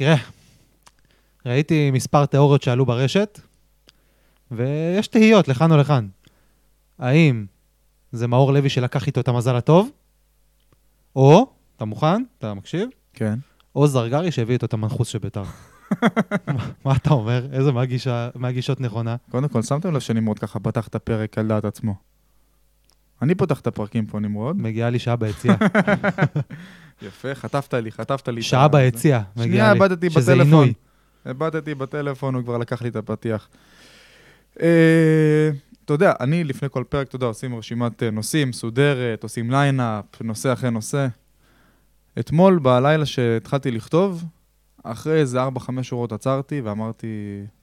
תראה, ראיתי מספר תיאוריות שעלו ברשת, ויש תהיות לכאן או לכאן. האם זה מאור לוי שלקח איתו את המזל הטוב, או, אתה מוכן? אתה מקשיב? כן. או זרגרי שהביא איתו את המנחוס של ביתר. מה- אתה אומר? איזה מהגישה- מהגישות נכונה? קודם כל, שמתם לב שנמרוד ככה פתח את הפרק על דעת עצמו. אני פותח את הפרקים פה, נמרוד. מגיעה לי שעה ביציע. יפה, חטפת לי, חטפת לי. את שעה ה- ביציע שנייה, לי. איבדתי שזה בטלפון. עינוי. איבדתי בטלפון, הוא כבר לקח לי את הפתיח. אה, אתה יודע, אני לפני כל פרק, אתה יודע, עושים רשימת אה, נושאים מסודרת, עושים lineup, נושא אחרי נושא. אתמול, בלילה שהתחלתי לכתוב, אחרי איזה 4-5 שורות עצרתי ואמרתי,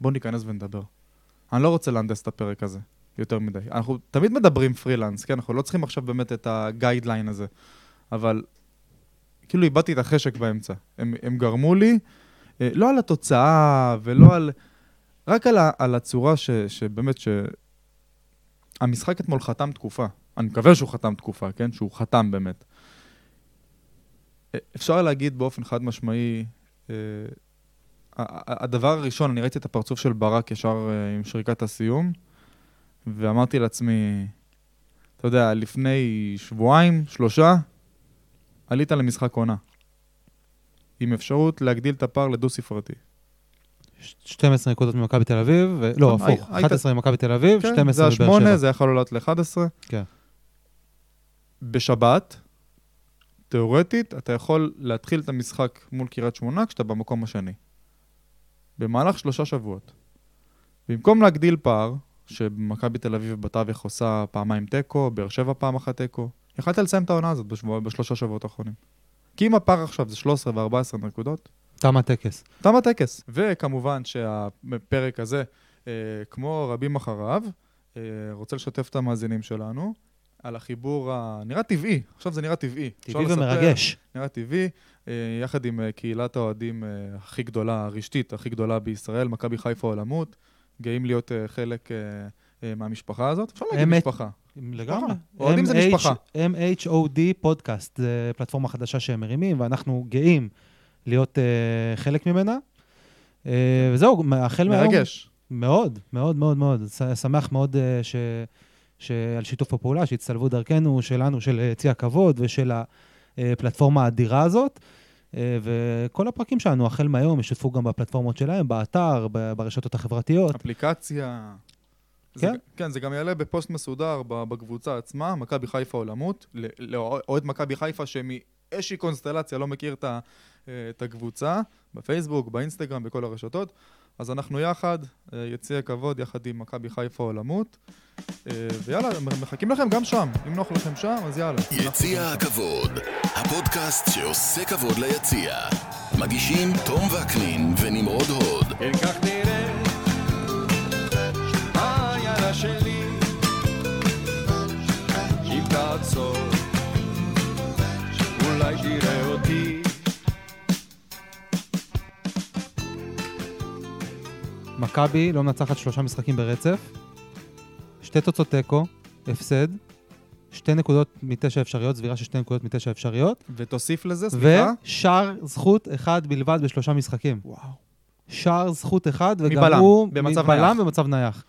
בוא ניכנס ונדבר. אני לא רוצה להנדס את הפרק הזה יותר מדי. אנחנו תמיד מדברים פרילנס, כן? אנחנו לא צריכים עכשיו באמת את ה guideline הזה. אבל כאילו איבדתי את החשק באמצע. הם, הם גרמו לי, אה, לא על התוצאה ולא על... רק על, ה, על הצורה ש, שבאמת, ש... המשחק אתמול חתם תקופה. אני מקווה שהוא חתם תקופה, כן? שהוא חתם באמת. אה, אפשר להגיד באופן חד משמעי, אה, הדבר הראשון, אני ראיתי את הפרצוף של ברק ישר עם שריקת הסיום, ואמרתי לעצמי, אתה יודע, לפני שבועיים, שלושה, עלית למשחק עונה. עם אפשרות להגדיל את הפער לדו-ספרתי. 12 נקודות ממכבי תל אביב, ו- לא, הפוך, היית- 11 ממכבי תל אביב, כן, 12 זה בבאר שבע. השמונה, זה יכול לעלות ל-11. כן. בשבת, תיאורטית, אתה יכול להתחיל את המשחק מול קריית שמונה כשאתה במקום השני. במהלך שלושה שבועות. במקום להגדיל פער, שמכבי תל אביב בתווך עושה פעמיים תיקו, באר שבע פעם אחת תיקו, יכלת לסיים את העונה הזאת בשבוע, בשלושה שבועות האחרונים. כי אם הפער עכשיו זה 13 ו-14 נקודות, תם הטקס. תם הטקס. וכמובן שהפרק הזה, אה, כמו רבים אחריו, אה, רוצה לשתף את המאזינים שלנו על החיבור הנראה טבעי, עכשיו זה נראה טבעי. טבעי לספר, ומרגש. נראה טבעי, אה, יחד עם אה, קהילת האוהדים אה, הכי גדולה, הרשתית הכי גדולה בישראל, מכבי חיפה עולמות, גאים להיות אה, חלק אה, מהמשפחה הזאת. אפשר להגיד. משפחה. לגמרי. אוהדים זה משפחה. MHOD פודקאסט, זה פלטפורמה חדשה שהם מרימים, ואנחנו גאים להיות uh, חלק ממנה. Uh, וזהו, החל מהיום... מרגש. מאוד, מאוד, מאוד, מאוד. שמח מאוד uh, ש... שעל שיתוף הפעולה, שהצטלבו דרכנו, שלנו, של אה, צי הכבוד ושל הפלטפורמה האדירה הזאת. אה, וכל הפרקים שלנו, החל מהיום, ישתפו גם בפלטפורמות שלהם, באתר, ברשתות החברתיות. אפליקציה. כן. זה, כן, זה גם יעלה בפוסט מסודר בקבוצה עצמה, מכבי חיפה עולמות, ל- לאוהד מכבי חיפה שמאיזושהי קונסטלציה לא מכיר את, אה, את הקבוצה, בפייסבוק, באינסטגרם, בכל הרשתות. אז אנחנו יחד, אה, יציע כבוד, יחד עם מכבי חיפה עולמות. אה, ויאללה, מחכים לכם גם שם. אם נוח לכם שם, אז יאללה. יציע הכבוד, הפודקאסט שעושה כבוד ליציע. מגישים תום וקנין ונמרוד הוד. תעצור אולי תראה אותי מכבי לא מנצחת שלושה משחקים ברצף, שתי תוצאות תיקו, הפסד, שתי נקודות מתשע אפשריות, סבירה של שתי נקודות מתשע אפשריות, ותוסיף לזה, סליחה. ושער זכות אחד בלבד בשלושה משחקים. וואו. שער זכות אחד, וגם מבלם, הוא במצב מבלם נייח. במצב נייח.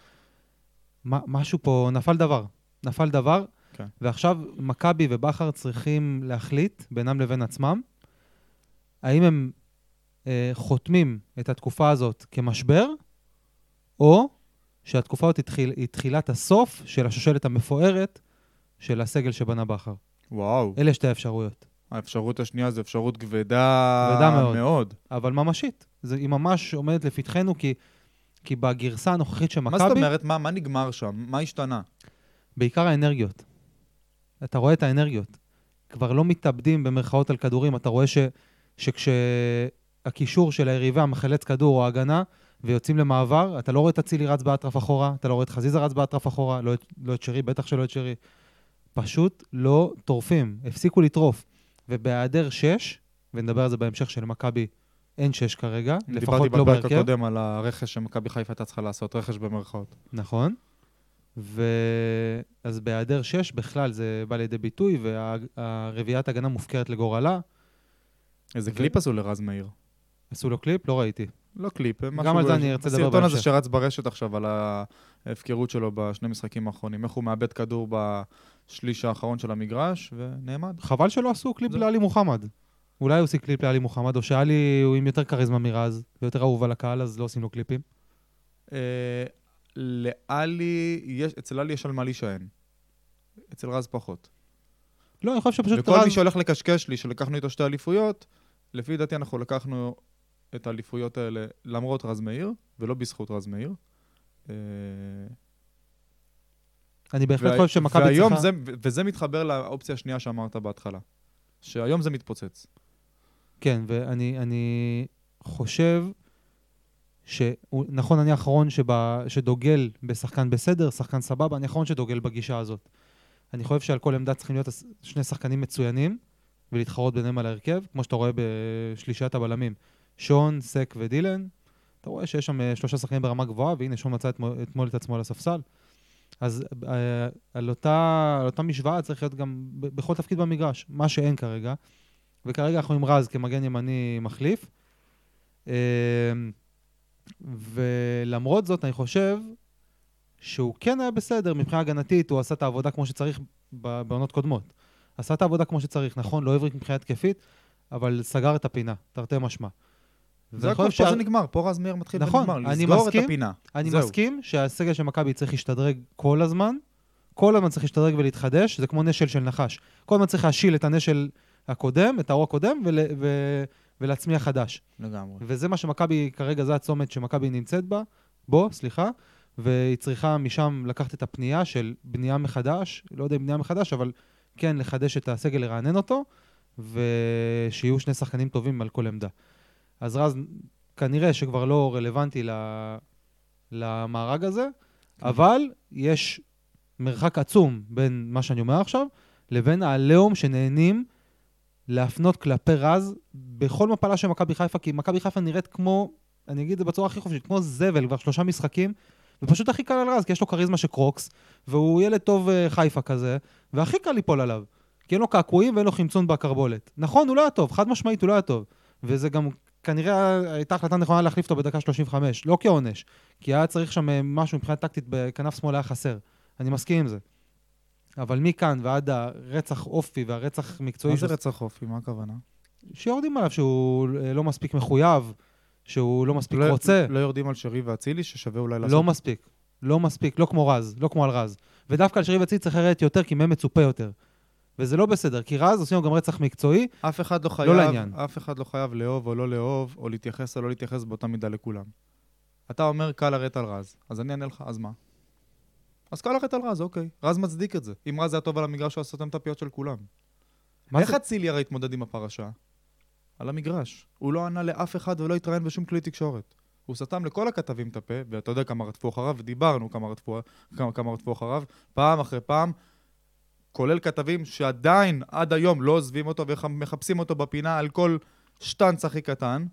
משהו פה, נפל דבר. נפל דבר, כן. ועכשיו מכבי ובכר צריכים להחליט בינם לבין עצמם, האם הם אה, חותמים את התקופה הזאת כמשבר, או שהתקופה הזאת היא תחיל, היא תחילת הסוף של השושלת המפוארת של הסגל שבנה בכר. וואו. אלה שתי האפשרויות. האפשרות השנייה זו אפשרות כבדה, כבדה מאוד. מאוד. אבל ממשית. זה, היא ממש עומדת לפתחנו, כי, כי בגרסה הנוכחית של מה זאת מכבי, אומרת? מה, מה נגמר שם? מה השתנה? בעיקר האנרגיות. אתה רואה את האנרגיות. כבר לא מתאבדים במרכאות על כדורים, אתה רואה ש, שכשהקישור של היריבה מחלץ כדור או הגנה ויוצאים למעבר, אתה לא רואה את אצילי רץ באטרף אחורה, אתה לא רואה את חזיזה רץ באטרף אחורה, לא, לא את שרי, בטח שלא את שרי. פשוט לא טורפים, הפסיקו לטרוף. ובהיעדר שש, ונדבר על זה בהמשך שלמכבי אין שש כרגע, לפחות דיברתי לא בפרק בהרכב. הקודם על הרכש שמכבי חיפה הייתה צריכה לעשות, רכש במרכאות. נכון. ו... אז בהיעדר שש בכלל זה בא לידי ביטוי, והרביעיית הגנה מופקרת לגורלה. איזה ו- קליפ עשו לרז מאיר. עשו לו קליפ? לא ראיתי. לא קליפ, גם משהו על זה אני ארצה לדבר הסרטון הזה בהמשך. שרץ ברשת עכשיו על ההפקרות שלו בשני משחקים האחרונים, איך הוא מאבד כדור בשליש האחרון של המגרש, ונעמד. חבל שלא עשו קליפ זה- לעלי מוחמד. אולי עושה קליפ לעלי מוחמד, או שעלי הוא עם יותר כריזמה מרז, ויותר אהוב על הקהל, אז לא עושים לו קליפים. לאלי, יש- אצל עלי יש על מה להישען. אצל רז פחות. לא, אני חושב שפשוט וכל מי רז... שהולך לקשקש לי שלקחנו איתו שתי אליפויות, לפי דעתי אנחנו לקחנו את האליפויות האלה למרות רז מאיר, ולא בזכות רז מאיר. אה, אני בהחלט וה- חושב שמכבי והיום צריכה... זה, ו- וזה מתחבר לאופציה השנייה שאמרת בהתחלה. שהיום זה מתפוצץ. כן, ואני אני חושב שהוא, נכון, אני האחרון שבא, שדוגל בשחקן בסדר, שחקן סבבה, אני האחרון שדוגל בגישה הזאת. אני חושב שעל כל עמדה צריכים להיות שני שחקנים מצוינים, ולהתחרות ביניהם על ההרכב, כמו שאתה רואה בשלישיית הבלמים. שון, סק ודילן, אתה רואה שיש שם אה, שלושה שחקנים ברמה גבוהה, והנה שון מצא אתמול, את עצמו על הספסל. אז אה, על אותה, על אותה משוואה צריך להיות גם בכל תפקיד במגרש, מה שאין כרגע. וכרגע אנחנו עם רז כמגן ימני מחליף. ולמרות זאת, אני חושב שהוא כן היה בסדר מבחינה הגנתית, הוא עשה את העבודה כמו שצריך בעונות קודמות. עשה את העבודה כמו שצריך, נכון, לא הבריק מבחינה התקפית, אבל סגר את הפינה, תרתי משמע. זה הכל, חושב פה זה נגמר, פה רז מאיר מתחיל נכון, ונגמר, אני לסגור מסכים, את הפינה. אני זהו. מסכים שהסגל של מכבי צריך להשתדרג כל הזמן, כל הזמן צריך להשתדרג ולהתחדש, זה כמו נשל של נחש. כל הזמן צריך להשיל את הנשל הקודם, את האור הקודם, ול, ו, ולהצמיח חדש. לגמרי. וזה מה שמכבי, כרגע זה הצומת שמכבי נמצאת בה, בו, סליחה, והיא צריכה משם לקחת את הפנייה של בנייה מחדש, לא יודע אם בנייה מחדש, אבל כן לחדש את הסגל, לרענן אותו, ושיהיו שני שחקנים טובים על כל עמדה. אז רז, כנראה שכבר לא רלוונטי ל... למארג הזה, אבל יש מרחק עצום בין מה שאני אומר עכשיו לבין העליהום שנהנים להפנות כלפי רז בכל מפלה של מכבי חיפה, כי מכבי חיפה נראית כמו, אני אגיד את זה בצורה הכי חופשית, כמו זבל כבר שלושה משחקים, ופשוט הכי קל על רז, כי יש לו כריזמה של קרוקס, והוא ילד טוב אה, חיפה כזה, והכי קל ליפול עליו. כי אין לו קעקועים ואין לו חמצון בהקרבולת. נכון, הוא לא היה טוב, חד משמעית הוא לא היה טוב. וזה גם כנראה הייתה החלטה נכונה להחליף אותו בדקה 35, לא כעונש, כי היה צריך שם אה, משהו מבחינה טקטית בכנף שמאל היה חסר. אני מסכים עם זה. אבל מכאן ועד הרצח אופי והרצח מקצועי, מה זה שעוש- רצח אופי? מה הכוונה? שיורדים עליו שהוא אה, לא מספיק מחויב, שהוא לא מספיק לא- רוצה. לא יורדים על שרי ואצילי, ששווה אולי לעשות... לא מספיק. לא מספיק, לא כמו רז, לא כמו על רז. ודווקא על שרי וציץ צריך לרדת יותר, כי מהם מצופה יותר. וזה לא בסדר, כי רז עושים גם רצח מקצועי, אף אחד לא חייב, לעניין. אף אחד לא חייב לאהוב או לא לאהוב, או להתייחס או לא להתייחס באותה מידה לכולם. אתה אומר קל לרדת על רז, אז אני אענה לך, אז מה? אז קל לרדת על רז, אוקיי. רז מצדיק את זה. אם רז היה טוב על המגרש, הוא היה סותם את הפיות של כולם. מה איך? אצילי הרי התמודד עם הפרשה? על המגרש. הוא לא ענה לאף אחד ולא התראיין בשום כלי תקשורת. הוא סתם לכל הכתבים את הפה, ואתה יודע כמה רדפו אחריו, ודיברנו כמה רדפו, כמה, כמה רדפו אחריו, פעם אחרי פעם, כולל כתבים שעדיין, עד היום, לא עוזבים אותו ומחפשים אותו בפינה על כל שטנץ הכי קטן,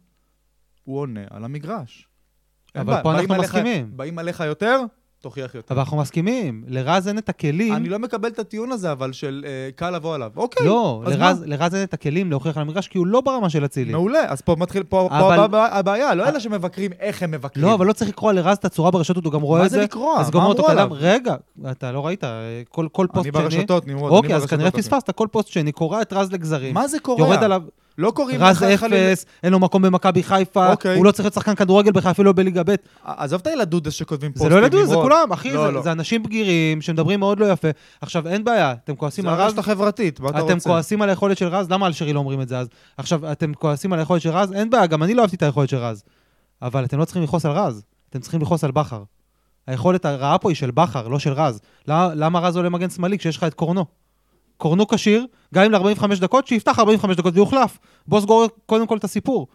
הוא עונה על המגרש. אבל פה אנחנו מסכימים. באים עליך יותר, תוכיח יותר. אבל אנחנו מסכימים, לרז אין את הכלים... אני לא מקבל את הטיעון הזה, אבל של אה, קל לבוא עליו. אוקיי, לא, אז לרז, מה? לרז אין את הכלים להוכיח על המגרש, כי הוא לא ברמה של אצילי. מעולה, אז פה מתחיל, פה, פה אבל- הבע- הבעיה, לא אלה שמבקרים איך הם מבקרים. לא, אבל לא צריך לקרוא לרז את הצורה ברשתות, הוא גם רואה מה את זה זה. לקרוא? אז מה גומר אותו אמרו קדם. עליו? רגע, אתה לא ראית, אה, כל כל פוסט אני שני... ברשתות, נמרוד, אני אוקיי, אז כנראה אוקיי. פספסת, כל פוסט שני קורע את רז לגזרים. מה זה קורה? יורד עליו, לא קוראים רז לך חלילה- אפס, אין לו מקום במכבי חיפה, אוקיי. הוא לא צריך להיות שחקן כדורגל בכלל, אפילו לא בליגה ב'. עזוב את הילדודס שכותבים זה פוסטים. לא ילדות, זה נמרוד. כולם, אחי, לא, זה- לא. זה אנשים בגירים שמדברים מאוד לא יפה. עכשיו, אין בעיה, אתם כועסים זה על רז, הרשת החברתית, מה אתה רוצה? אתם כועסים על היכולת של רז, למה על שרי לא אומרים את זה אז? עכשיו, אתם כועסים על היכולת של רז, אין בעיה, גם אני לא אהבתי את היכולת של רז. אבל אתם לא צריכים לכעוס על רז, אתם צריכים לכעוס על בכר. היכולת הרעה פה היא של בכר, לא של רז. למה, למה רז עולה מגן שמאלי כשיש לך את קורנו? קורנו כשיר, גם אם ל-45 דקות, שיפתח 45 דקות ויוחלף. בוא סגור קודם כל את הסיפור.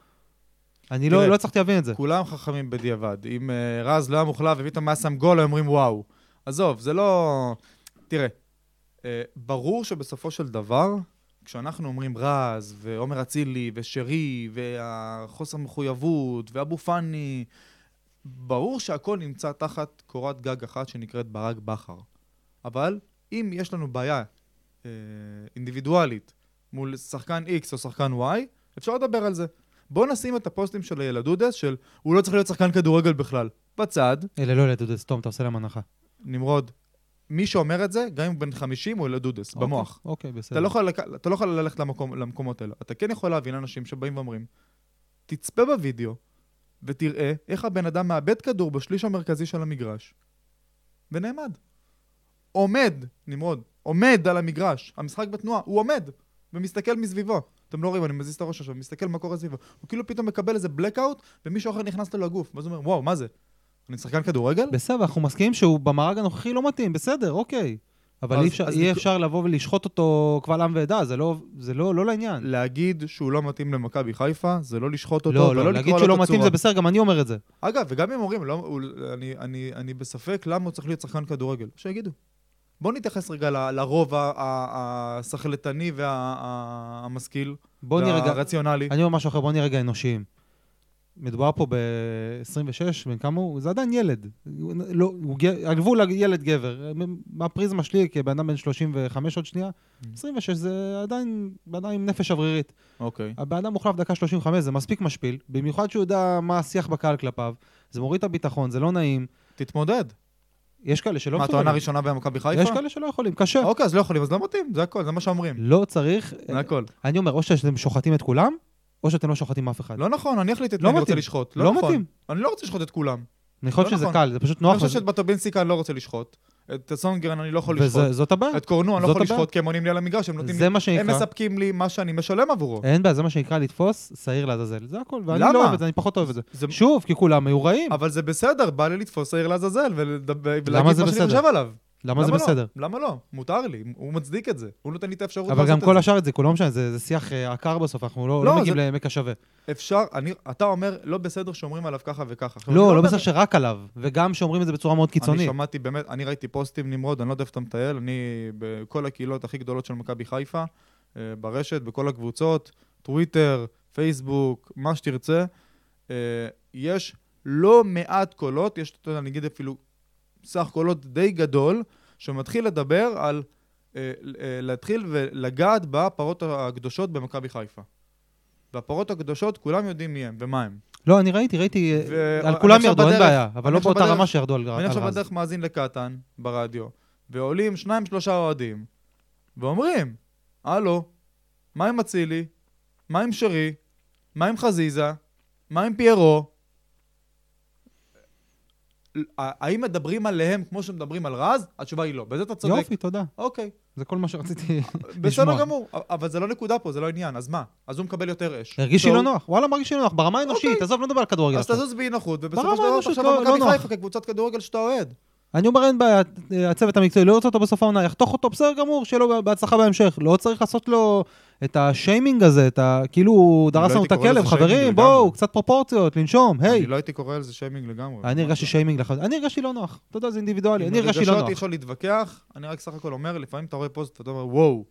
אני לא, לא הצלחתי להבין את זה. כולם חכמים בדיעבד. אם אה, רז לא היה מוחלף ופתאום היה שם גול, היו אומרים וואו. עזוב, זה לא... תראה, אה, ברור שבסופו של דבר, כשאנחנו אומרים רז, ועומר אצילי, ושרי, והחוסר מחויבות, ואבו פאני, ברור שהכל נמצא תחת קורת גג אחת שנקראת ברק בכר. אבל אם יש לנו בעיה אה, אינדיבידואלית מול שחקן X או שחקן Y, אפשר לדבר על זה. בוא נשים את הפוסטים של ילדודס, של הוא לא צריך להיות שחקן כדורגל בכלל. בצד, אלה לא ילדודס, תום, אתה עושה להם הנחה. נמרוד, מי שאומר את זה, גם אם הוא בן 50 הוא ילדודס, במוח. אוקיי, בסדר. אתה לא, יכול, אתה לא יכול ללכת למקום, למקומות האלה. אתה כן יכול להבין אנשים שבאים ואומרים, תצפה בווידאו ותראה איך הבן אדם מאבד כדור בשליש המרכזי של המגרש ונעמד. עומד, נמרוד, עומד על המגרש, המשחק בתנועה, הוא עומד ומסתכל מסביבו. אתם לא רואים, אני מזיז את הראש עכשיו, מסתכל מה קורה סביבו. הוא כאילו פתאום מקבל איזה blackout ומישהו אחר נכנס לו לגוף. ואז הוא אומר, וואו, מה זה? אני שחקן כדורגל? בסדר, אנחנו מסכימים שהוא במארג הנוכחי לא מתאים, בסדר, אוקיי. אבל אז- אי אפשר- אז אי אפשר לבוא ולשחוט אותו קבל עם ועדה, זה לא- זה לא לא לעניין. להגיד שהוא לא מתאים למכבי חיפה, זה לא לשחוט אותו, לא, ולא לא, לקרוא להגיד לו שהוא לא את מתאים. זה בסדר, גם אני אומר את זה. אגב, וגם אם אומרים, לא, הוא, אני, אני, אני בספק למה הוא צריך להיות שחקן כדורגל. שיגידו. בואו נתייחס רגע ל- לרוב ה- ה- השכלתני והמשכיל, בוא רגע, והרציונלי. אני אומר משהו אחר, בוא נהיה רגע אנושיים. מדובר פה ב-26, בן כמה הוא? זה עדיין ילד. לא, הוא ג- על גבול ילד גבר. מהפריזמה שלי, כבן אדם בן 35 עוד שנייה, Mm. 26 זה עדיין בן אדם עם נפש שברירית. אוקיי. הבן אדם מוחלף דקה 35, זה מספיק משפיל, במיוחד שהוא יודע מה השיח בקהל כלפיו. זה מוריד את הביטחון, זה לא נעים. תתמודד. יש כאלה שלא מה, מסוגלים. טענה ראשונה במכבי חיפה? יש כאלה שלא יכולים, קשה. אוקיי, אז לא יכולים, אז לא מתאים, זה הכל, זה מה שאומרים. לא צריך... זה הכל. אני אומר, או שאתם שוחטים את כולם, או שאתם לא שוחטים אף אחד. לא נכון, אני אחליט את לא מי אני רוצה. לשחוט. לא נכון. מתאים. אני לא רוצה לשחוט את כולם. אני חושב לא שזה נכון. קל, זה פשוט אני נוח. חושב וזה- שאת בטובינסיקה אני לא רוצה לשחוט. את סונגרן אני לא יכול לשחוט. וזאת הבעיה. את קורנו אני לא יכול. לשחוט, כי הם עונים לי על המגרש, הם נותנים לי... זה מה הם שנקרא. מספקים לי מה שאני משלם עבורו. אין בעיה, זה מה שנקרא לתפוס שעיר לעזאזל. זה הכל. ואני למה? לא אוהב את זה, אני פחות אוהב את זה. זה- שוב, כי כולם היו רעים. אבל זה בסדר, בא לי לתפוס העיר לעזאזל ולהגיד מה שאני? חושב עליו. למה זה לא? בסדר? למה לא? מותר לי, הוא מצדיק את זה. הוא נותן לי את האפשרות אבל גם כל. השאר את זה, כולו לא משנה, זה זה שיח אה, עקר בסוף, אנחנו לא לא, לא מגיעים זה- לעמק השווה. אפשר, אני, אתה אומר, לא בסדר שאומרים עליו ככה וככה. אני לא, לא אומר- בסדר שרק עליו, וגם שאומרים את זה בצורה מאוד אני קיצונית. שמעתי באמת, אני ראיתי פוסטים נמרוד, אני לא יודע איפה אתה מטייל, אני בכל הקהילות הכי גדולות של מכבי חיפה, אה, ברשת, בכל הקבוצות, טוויטר, פייסבוק, מה שתרצה, אה, יש לא מעט קולות, יש, אתה יודע, נגיד אפילו סך קולות די גדול, שמתחיל לדבר על אה, אה, להתחיל ולגעת בפרות הקדושות במכבי חיפה. והפרות הקדושות, כולם יודעים מי הם ומה הם. לא, אני ראיתי, ראיתי, ו- על כולם ירדו, אין בדרך- בעיה, אבל לא באותה בדרך- רמה שירדו על על אני עכשיו רז. בדרך מאזין לקטן ברדיו, ועולים שניים שלושה אוהדים, ואומרים, הלו, מה עם אצילי? מה עם שרי? מה עם חזיזה? מה עם פיירו? האם מדברים עליהם כמו שמדברים על רז? התשובה היא לא. בזה אתה צודק. יופי, תודה. אוקיי, זה כל מה שרציתי בסדר לשמוע. גמור. אבל זה לא נקודה פה, זה לא עניין. אז מה? אז הוא מקבל יותר אש. הרגיש לי. לא נוח, וואלה, מרגיש לי לא נוח, ברמה האנושית, אוקיי. עזוב, לא מדבר על כדורגל אז. תזוז באי נוחות, ובסופו של דבר האנושית עכשיו לא- לא במכבי נוח. חיפה כקבוצת כדורגל שאתה אוהד. אני אומר, אין בעיה, הצוות המקצועי לא ירצה אותו בסוף העונה, יחתוך אותו, בסדר גמור, שיהיה לו בהצלחה בהמשך. לא צריך לעשות לו את השיימינג הזה, את ה... כאילו הוא דרס לא לנו את הכלב, חברים. בואו, קצת פרופורציות, לנשום, היי. אני לא הייתי קורא לזה שיימינג לגמרי. אני הרגשתי שיימינג לחלוטין, אני הרגשתי לא נוח, אתה יודע, זה אינדיבידואלי, אני הרגשתי לא אי נוח. אפשר להתווכח, אני רק סך הכל אומר, לפעמים אתה רואה פוסט ואתה אומר, וואו,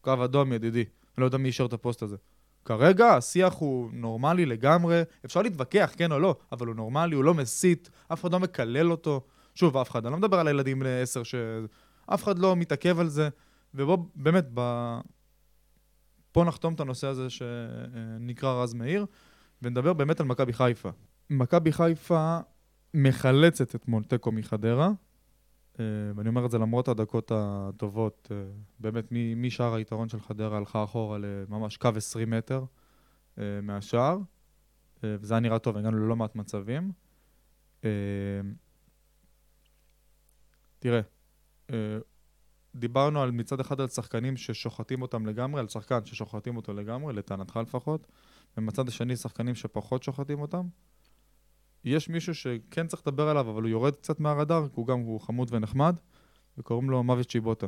קו אדום ידידי. אני לא יודע מי אישר את הפוסט הזה. כרגע השיח הוא נורמלי לגמרי, אפשר להתווכח, כן או לא, אבל הוא נורמלי, הוא לא מסית, אף אחד לא מקלל אותו. שוב, אף אחד, אני לא מדבר על הילדים בני עשר, ש... אף אחד לא מתעכב על זה, ובוא, באמת, ב... פה נחתום את הנושא הזה שנקרא רז מאיר, ונדבר באמת על מכבי חיפה. מכבי חיפה מחלצת אתמול תיקו מחדרה, אה, ואני אומר את זה למרות הדקות הטובות, אה, באמת משער היתרון של חדרה הלכה אחורה לממש קו 20 מטר אה, מהשער, וזה היה נראה טוב, הגענו ללא מעט מצבים. אה, תראה, אה, דיברנו על מצד אחד על שחקנים ששוחטים אותם לגמרי, על שחקן ששוחטים אותו לגמרי, לטענתך לפחות, ומצד השני שחקנים שפחות שוחטים אותם. יש מישהו שכן צריך לדבר עליו, אבל הוא יורד קצת מהרדאר, כי הוא גם הוא חמוד ונחמד, וקוראים לו מוות צ'יבוטה.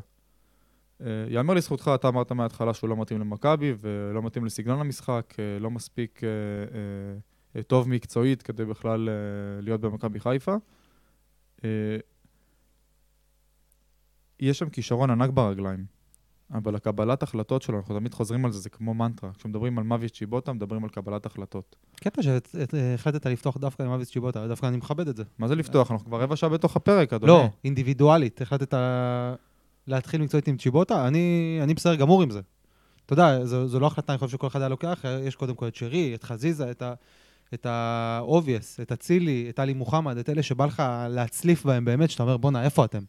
אה, יאמר לזכותך, אתה אמרת מההתחלה שהוא לא מתאים למכבי, ולא מתאים לסגנון המשחק, אה, לא מספיק טוב מקצועית כדי בכלל להיות במכבי חיפה. אה, יש שם כישרון ענק ברגליים, אבל הקבלת החלטות שלו, אנחנו תמיד חוזרים על זה, זה כמו מנטרה. כשמדברים על מוות צ'יבוטה, מדברים על קבלת החלטות. קטע שהחלטת לפתוח דווקא עם אביס צ'יבוטה, דווקא אני מכבד את זה. מה זה לפתוח? אנחנו כבר רבע שעה בתוך הפרק, אדוני. לא, אינדיבידואלית, החלטת להתחיל מקצועית עם צ'יבוטה, אני אני בסדר גמור עם זה. אתה יודע, זו, זו לא החלטה, אני חושב שכל אחד היה לוקח, יש קודם כל את שרי, את חזיזה, את ה... את ה-obvious, את אצילי, את עלי מוחמד, את אלה שבא לך להצליף בהם באמת, שאתה אומר, בואנה, איפה אתם?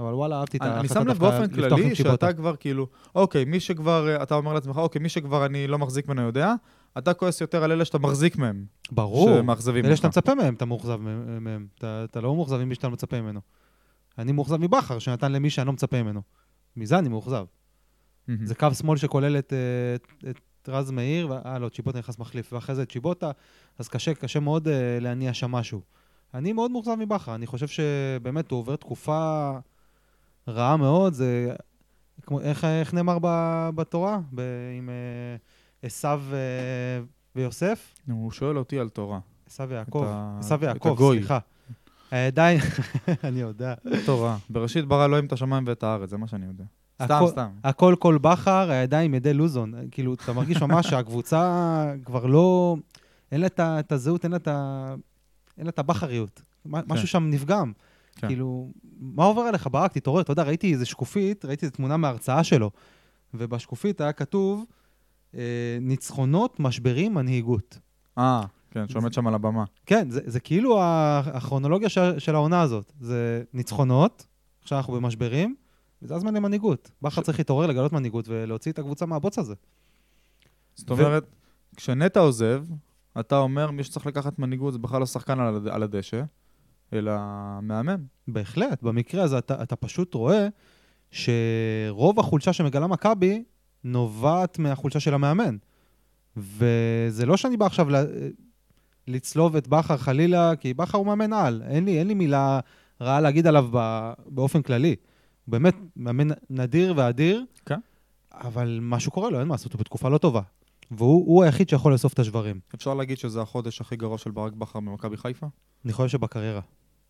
אבל וואלה, אהבתי את אני ההחלטה שם לב דווקא באופן לפתוח עם כללי, צ'יבוטה. שאתה כבר כאילו, אוקיי, מי שכבר, אה, אתה אומר לעצמך, אוקיי, מי שכבר אני לא מחזיק ממנו יודע, אתה כועס יותר על אלה שאתה מחזיק מהם. ברור. שמאכזבים אלה. שאתה מצפה מהם, אתה מאוכזב מהם. אתה, אתה לא מאוכזב ממי שאתה מצפה ממנו. אני מאוכזב מבכר, שנתן למי שאני לא מצפה ממנו. מזה אני מאוכזב. זה קו שמאל שכולל את, אה, את, את רז מאיר, אה, לא, צ'יבוטה נכנס מחליף, ואחרי זה צ'יבוטה, אז קשה, קשה מאוד אה, להניע שם משהו. אני מאוד מאוכזב מבכר, אני חושב שבאמת הוא עובר תקופה רעה מאוד, זה... כמו, איך, איך נאמר ב, בתורה? ב, עם אה, עשיו אה, ויוסף? נו, הוא שואל אותי על תורה. עשיו ויעקב. את ויעקב. סליחה. הידיים, אני יודע. תורה. בראשית ברא אלוהים את השמיים ואת הארץ, זה מה שאני יודע. סתם, סתם. הכל כל בכר, הידיים ידי לוזון. כאילו, אתה מרגיש ממש שהקבוצה כבר לא... אין לה את הזהות, אין לה את הבכריות. משהו שם נפגם. כן. כאילו, מה עובר עליך, ברק? תתעורר. אתה יודע, ראיתי איזה שקופית, ראיתי איזו תמונה מההרצאה שלו, ובשקופית היה כתוב, אה, ניצחונות, משברים, מנהיגות. אה, כן, שעומד שם על הבמה. כן, זה, זה כאילו ה- הכרונולוגיה של, של העונה הזאת. זה ניצחונות, עכשיו אנחנו במשברים, וזה הזמן למנהיגות. בכר צריך להתעורר, לגלות מנהיגות ולהוציא את הקבוצה מהבוץ הזה. זאת אומרת, כשנטע עוזב, אתה אומר, מי שצריך לקחת מנהיגות זה בכלל לא שחקן על על הדשא, אלא מאמן. בהחלט, במקרה הזה אתה, אתה פשוט רואה שרוב החולשה שמגלה מכבי נובעת מהחולשה של המאמן. וזה לא שאני בא עכשיו ל... לצלוב את בכר חלילה, כי בכר הוא מאמן על. אין לי, אין לי מילה רעה להגיד עליו ב... באופן כללי. הוא באמת מאמן נדיר ואדיר, כן. אבל משהו קורה לו, אין מה לעשות, הוא בתקופה לא טובה. והוא הוא היחיד שיכול לאסוף את השברים. אפשר להגיד שזה החודש הכי גרוע של ברק בכר במכבי חיפה? אני חושב שבקריירה.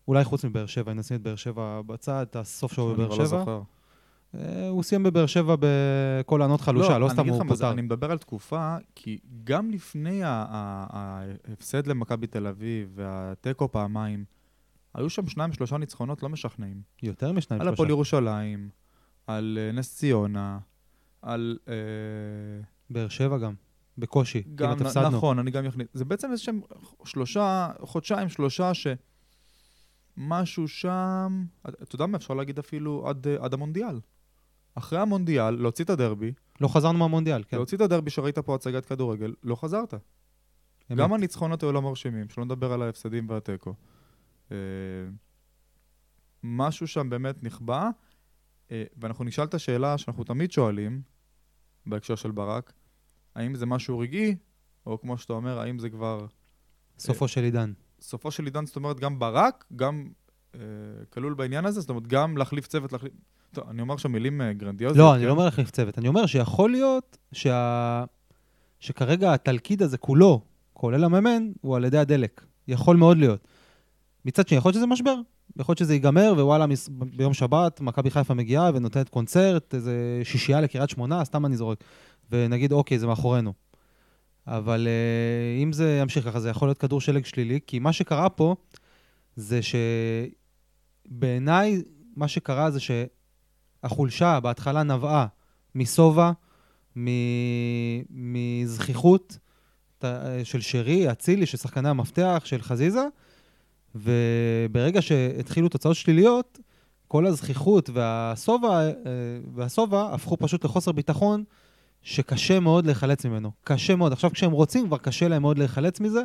אולי חוץ מבאר שבע, אם נשים את באר שבע בצד, את הסוף שלו בבאר לא שבע. זוכר. אה, הוא סיים בבאר שבע בכל הענות חלושה, לא אני סתם הוא פוטר. אני מדבר על תקופה, כי גם לפני ההפסד למכבי תל אביב והתיקו פעמיים, היו שם שניים, שלושה ניצחונות לא משכנעים. יותר משניים, על שלושה. הפועל ירושלים, על אה, נס ציונה, על... אה, באר שבע גם, בקושי. גם, כמעט הפסדנו. נכון, אני גם יכניס. זה בעצם איזה שהם שלושה, חודשיים, שלושה, שמשהו שם, אתה יודע מה, אפשר להגיד אפילו עד, אה, עד המונדיאל. אחרי המונדיאל, להוציא את הדרבי, לא חזרנו מהמונדיאל, כן. להוציא את הדרבי שראית פה הצגת כדורגל, לא חזרת. אמת. גם הניצחונות היו לא מרשימים, שלא נדבר על ההפסדים והתיקו. אה, משהו שם באמת נכבה, אה, ואנחנו נשאל את השאלה שאנחנו תמיד שואלים, בהקשר של ברק, האם זה משהו רגעי, או כמו שאתה אומר, האם זה כבר סופו של עידן. סופו של עידן, זאת אומרת, גם ברק, גם אה, כלול בעניין הזה, זאת אומרת, גם להחליף צוות, להחליף... טוב, אני אומר שם מילים אה, גרנדיוזיות. לא, אני כן? לא אומר להחליף צוות. אני אומר שיכול להיות שה... שכרגע התלכיד הזה כולו, כולל המאמן, הוא על ידי הדלק. יכול מאוד להיות. מצד שני, יכול להיות שזה משבר. יכול להיות שזה ייגמר, ווואלה, מס- ביום שבת, מכבי חיפה מגיעה ונותנת קונצרט, איזה שישייה לקריית שמונה, סתם אני זורק. ונגיד, אוקיי, זה מאחורינו. אבל uh, אם זה ימשיך ככה, זה יכול להיות כדור שלג שלילי, כי מה שקרה פה זה שבעיניי, מה שקרה זה שהחולשה בהתחלה נבעה משובע, מזכיחות ת- של שרי, אצילי, של שחקני המפתח, של חזיזה, וברגע שהתחילו תוצאות שליליות, כל הזכיחות והשובע, אה, הפכו פשוט לחוסר ביטחון שקשה מאוד להיחלץ ממנו. קשה מאוד. עכשיו כשהם רוצים, כבר קשה להם מאוד להיחלץ מזה,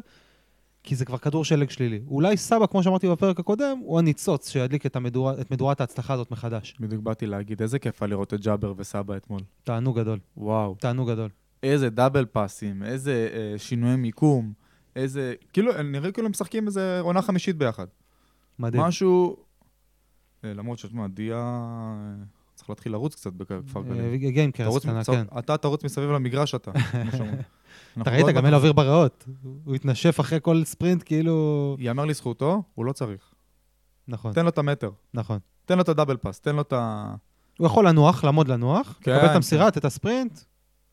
כי זה כבר כדור שלג שלילי. אולי סבא, כמו שאמרתי בפרק הקודם, הוא הניצוץ שידליק את, המדורה, את מדורת ההצלחה הזאת מחדש. בדיוק באתי להגיד, איזה כיף היה לראות את ג'אבר וסבא אתמול. תענוג גדול. וואו. תענוג גדול. איזה דאבל פאסים, איזה אה, שינויי מיקום, איזה... כאילו, נראה כאילו הם משחקים איזה עונה חמישית ביחד. מדהים. משהו... אה, למרות שתשמע, דיה... צריך להתחיל לרוץ קצת בכפר גלים. אה, גיימקרס תרוץ קטנה, כן. אתה תרוץ מסביב למגרש אתה. אתה אנחנו ראית, גם אין לו אוויר בריאות. הוא התנשף אחרי כל ספרינט, כאילו... יאמר לזכותו, הוא לא צריך. נכון, תן לו את המטר. נכון. תן לו את ה double pass, תן לו את ה... הוא יכול לנוח, לעמוד לנוח, כן, לקבל את כן. המסירה, את הספרינט,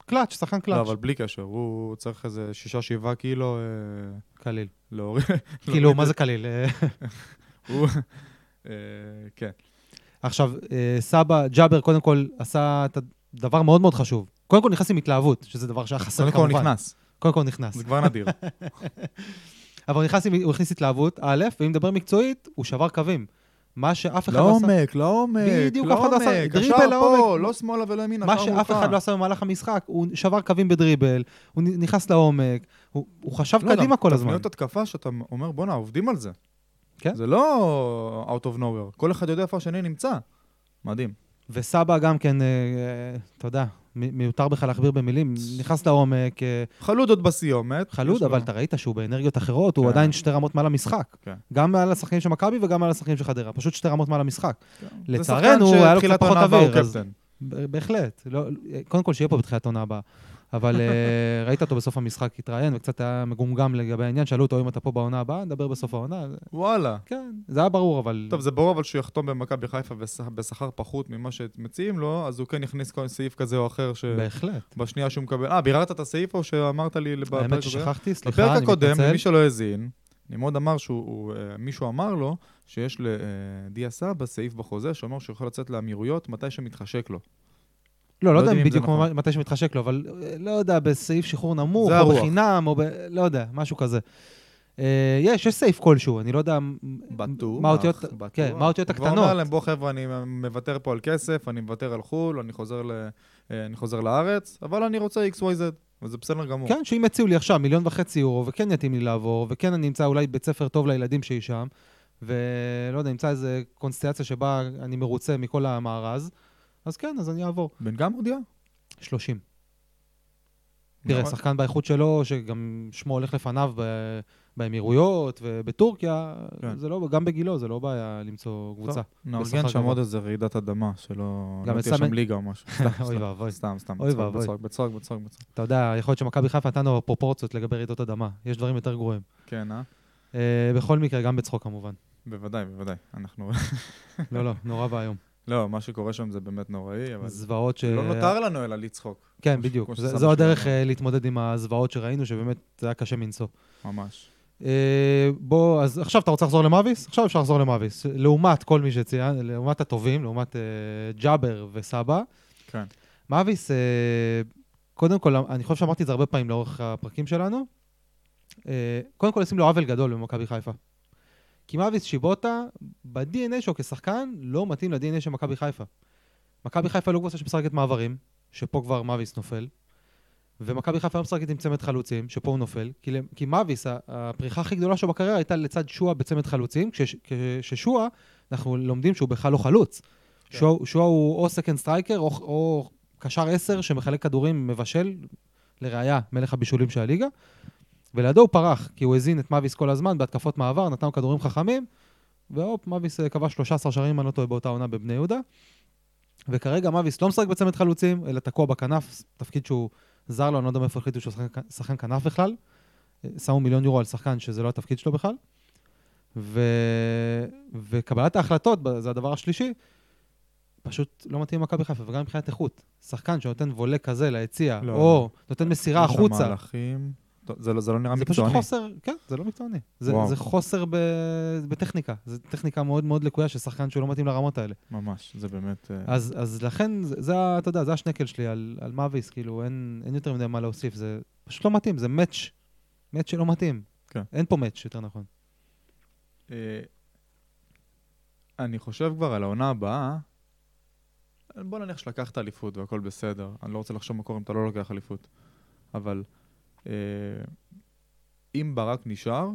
קלאץ', שחקן לא, קלאץ'. אבל בלי קשר, הוא צריך איזה שישה, שבעה קילו אה, קליל. להוריד. כאילו, מה זה קליל? הוא... אה, כן. עכשיו, אה, סבא, ג'אבר קודם כל עשה את הדבר מאוד מאוד חשוב. קודם כל נכנס עם התלהבות, שזה דבר שהיה חסר קודם כמובן. כל הוא נכנס, קודם כל נכנס. זה כבר נדיר. אבל הוא נכנס עם- הוא הכניס התלהבות, א', ואם נדבר מקצועית, הוא שבר קווים. מה שאף אחד לא עשה... לעומק, לעומק, בדיוק, אף אחד לא עשה- דריבל לעומק. פה, לא שמאלה ולא ימינה, מה שאף. אחד לא עשה במהלך המשחק, הוא שבר קווים בדריבל, הוא נכנס לעומק, הוא, חשב לא, קדימה כל הזמן. תבניות התקפה שאתה אומר, בואנה, עובדים על זה. כן. זה לא out of nowhere, כל אחד יודע איפה השני נמצא. מדהים. וסבא גם כן, אה, אה, אתה יודע, מיותר בכלל להכביר במילים, נכנס לעומק, אה, חלוד עוד בסיומת. חלוד, אבל אתה ראית שהוא באנרגיות אחרות, הוא כן. עדיין שתי רמות מעל המשחק. כן. גם מעל השחקנים של מכבי וגם מעל השחקנים של חדרה, פשוט שתי רמות מעל המשחק. זה לצערנו, היה לו קצת פחות העונה אוויר, בהחלט. לא, קודם כל, שיהיה פה בתחילת עונה הבאה. אבל אה, ראית אותו בסוף המשחק התראיין, וקצת היה מגומגם לגבי העניין, שאלו אותו אם אתה פה בעונה הבאה, נדבר בסוף העונה. וואלה. כן, זה היה ברור, אבל... טוב, זה ברור אבל שהוא יחתום במכבי חיפה בש- בשכר פחות ממה שמציעים לו, אז הוא כן יכניס כל סעיף כזה או אחר, בהחלט. שבשנייה שהוא מקבל... אה, ביררת את הסעיף או שאמרת לי בפרק האמת הקודם? ששכחתי, סליחה, בפרק אני הקודם, מתנצל. למי שלא האזין, נמרוד אמר שהוא, הוא, אה, מישהו אמר לו שיש לדיה סבא סעיף בחוזה שאומר שהוא יכול לצאת לאמירויות מתי שמתחשק לו. לא, לא לא יודע אם בדיוק נכון. מתי שמתחשק לו, אבל אה, לא יודע, בסעיף שחרור נמוך, או הרוח. בחינם, או ב... לא יודע, משהו כזה. אה, יש, יש סעיף כלשהו, אני לא יודע בטוח, מה האותיות. כן, האותיות והוא אומר הקטנות. להם, בוא חבר'ה, אני מוותר פה על כסף, אני מוותר על חו"ל, אני חוזר, ל, אה, אני חוזר לארץ, אבל אני רוצה XYZ, וזה בסדר גמור. כן, שאם יציעו לי עכשיו מיליון וחצי יורו, וכן יתאים לי לעבור, וכן אני אמצא אולי בית ספר טוב לילדים שלי שם, ולא יודע, נמצא איזה קונסטלציה שבה אני מרוצה מכל המארז, אז כן, אז אני אעבור. בן גם הודיע? 30. תראה, למה? שחקן באיכות שלו, שגם שמו הולך לפניו ב- באמירויות ובטורקיה, כן. זה לא, גם בגילו, זה לא בעיה למצוא קבוצה. נארגן שם. עוד איזה רעידת אדמה, שלא לא תהיה שם ליגה או משהו. אוי ואבוי. סתם, סתם, אוי בצחוק, ואבוי. בצחוק, בצחוק, בצחוק, בצחוק. אתה יודע, יכול להיות שמכבי חיפה נתנו פרופורציות לגבי רעידות אדמה. יש דברים יותר גרועים. כן, אה? אה, בכל מקרה, גם בצחוק כמובן. בוודאי, בוודאי. אנחנו... לא, לא, נורא ואיום. לא, מה שקורה שם זה באמת נוראי, אבל... זוועות ש... לא נותר לנו אלא לצחוק, כן, בדיוק. זו הדרך. אה, להתמודד עם הזוועות שראינו, שבאמת זה היה קשה מנשוא. ממש. אה, בוא, אז עכשיו אתה רוצה לחזור למאביס? עכשיו אפשר לחזור למאביס. לעומת כל מי שציין, לעומת הטובים, לעומת אה, ג'אבר וסבא. כן. מאביס, קודם כל, אני חושב שאמרתי את זה הרבה פעמים לאורך הפרקים שלנו. אה, קודם כל, עושים לו עוול גדול במכבי חיפה. כי מאביס צ'יבוטה, ב-DNA שלו כשחקן, לא מתאים ל-DNA של מכבי חיפה. מכבי חיפה לא קבוצה שמשחקת מעברים, שפה כבר מאביס נופל. ומכבי חיפה לא משחקת עם צמד חלוצים, שפה הוא נופל. כי, כי מאביס, הפריחה הכי גדולה שלו בקריירה הייתה לצד שועה בצמד חלוצים, כש- כששועה, אנחנו לומדים שהוא בכלל לא חלוץ. כן. שועה הוא או second striker, או, או קשר עשר שמחלק כדורים, מבשל, לראיה, מלך הבישולים של הליגה. ולידו הוא פרח, כי הוא הזין את מאביס כל הזמן בהתקפות מעבר, נתן לו כדורים חכמים, והופ, מאביס אה, כבש 13 שערים, אם אני לא טועה, באותה עונה בבני יהודה. וכרגע מאביס לא משחק בצמד חלוצים, אלא תקוע בכנף, תפקיד שהוא זר לו, אני לא יודע מאיפה החליטו שהוא שחקן, שחקן כנף בכלל. שמו מיליון יורו על שחקן שזה לא התפקיד שלו בכלל. ו... וקבלת ההחלטות, זה הדבר השלישי, פשוט לא מתאים למכבי חיפה, וגם מבחינת איכות. שחקן שנותן וולה כזה ליציע, לא, או נותן מסירה החוצה, מהלכים. זה לא- זה לא נראה זה פשוט מקצועני. חוסר, כן, זה לא מקצועני. זה, וואו. זה חוסר ב, בטכניקה. זו טכניקה מאוד מאוד לקויה של שחקן שהוא לא מתאים לרמות האלה. ממש, זה באמת... אה, אז, אז לכן, זה, זה, אתה יודע, זה השנקל שלי על, על מאביס, כאילו, אין, אין יותר מדי מה להוסיף. זה פשוט לא מתאים, זה מאץ', מאץ' שלא מתאים. כן. אין פה מאץ', יותר נכון. אה, אני חושב כבר על העונה הבאה, בוא נניח שלקחת אליפות והכל בסדר, אני לא רוצה לחשוב מה קורה אם אתה לא לוקח אליפות, אבל אם ברק נשאר,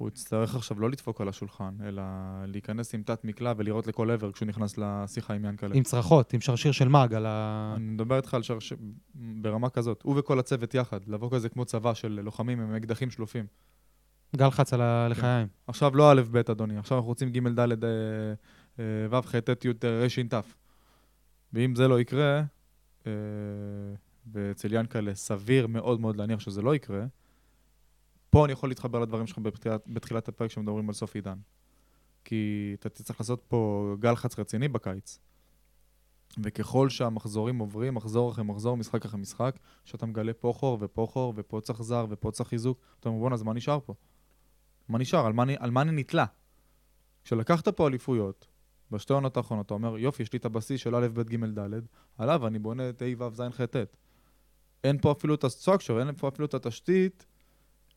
הוא יצטרך עכשיו לא לדפוק על השולחן, אלא להיכנס עם תת מקלע ולראות לכל עבר כשהוא נכנס לשיחה עם ינקלה. עם צרחות, עם שרשיר של מאג על ה... אני מדבר איתך על שרש... ברמה כזאת, הוא וכל הצוות יחד, לבוא כזה כמו צבא של לוחמים עם אקדחים שלופים. גל חץ על הלחיים. עכשיו לא א' ב' אדוני, עכשיו אנחנו רוצים ג' ד' אה, אה, ו' ח' ט' י' ר' ש' ת'. ואם זה לא יקרה, אה, ואצל ינקלה סביר מאוד מאוד להניח שזה לא יקרה, פה אני יכול להתחבר לדברים שלך בתחילת, בתחילת הפרק שמדברים על סוף עידן. כי אתה תצטרך לעשות פה גל חץ רציני בקיץ. וככל שהמחזורים עוברים, מחזור אחרי מחזור, משחק אחרי משחק, שאתה מגלה פה חור ופה חור, ופה צריך זר ופה צריך חיזוק, אתה אומר, בואנה, אז מה נשאר פה? מה נשאר? על מה, על מה אני נתלה? כשלקחת פה אליפויות, בשתי העונות האחרונות, אתה אומר, יופי, יש לי את הבסיס של א', ב', ג', ד', עליו אני בונה את ה', ו', ז', ח', ט'. אין פה אפילו את הסטרקצ'ר, אין פה אפילו את התשתית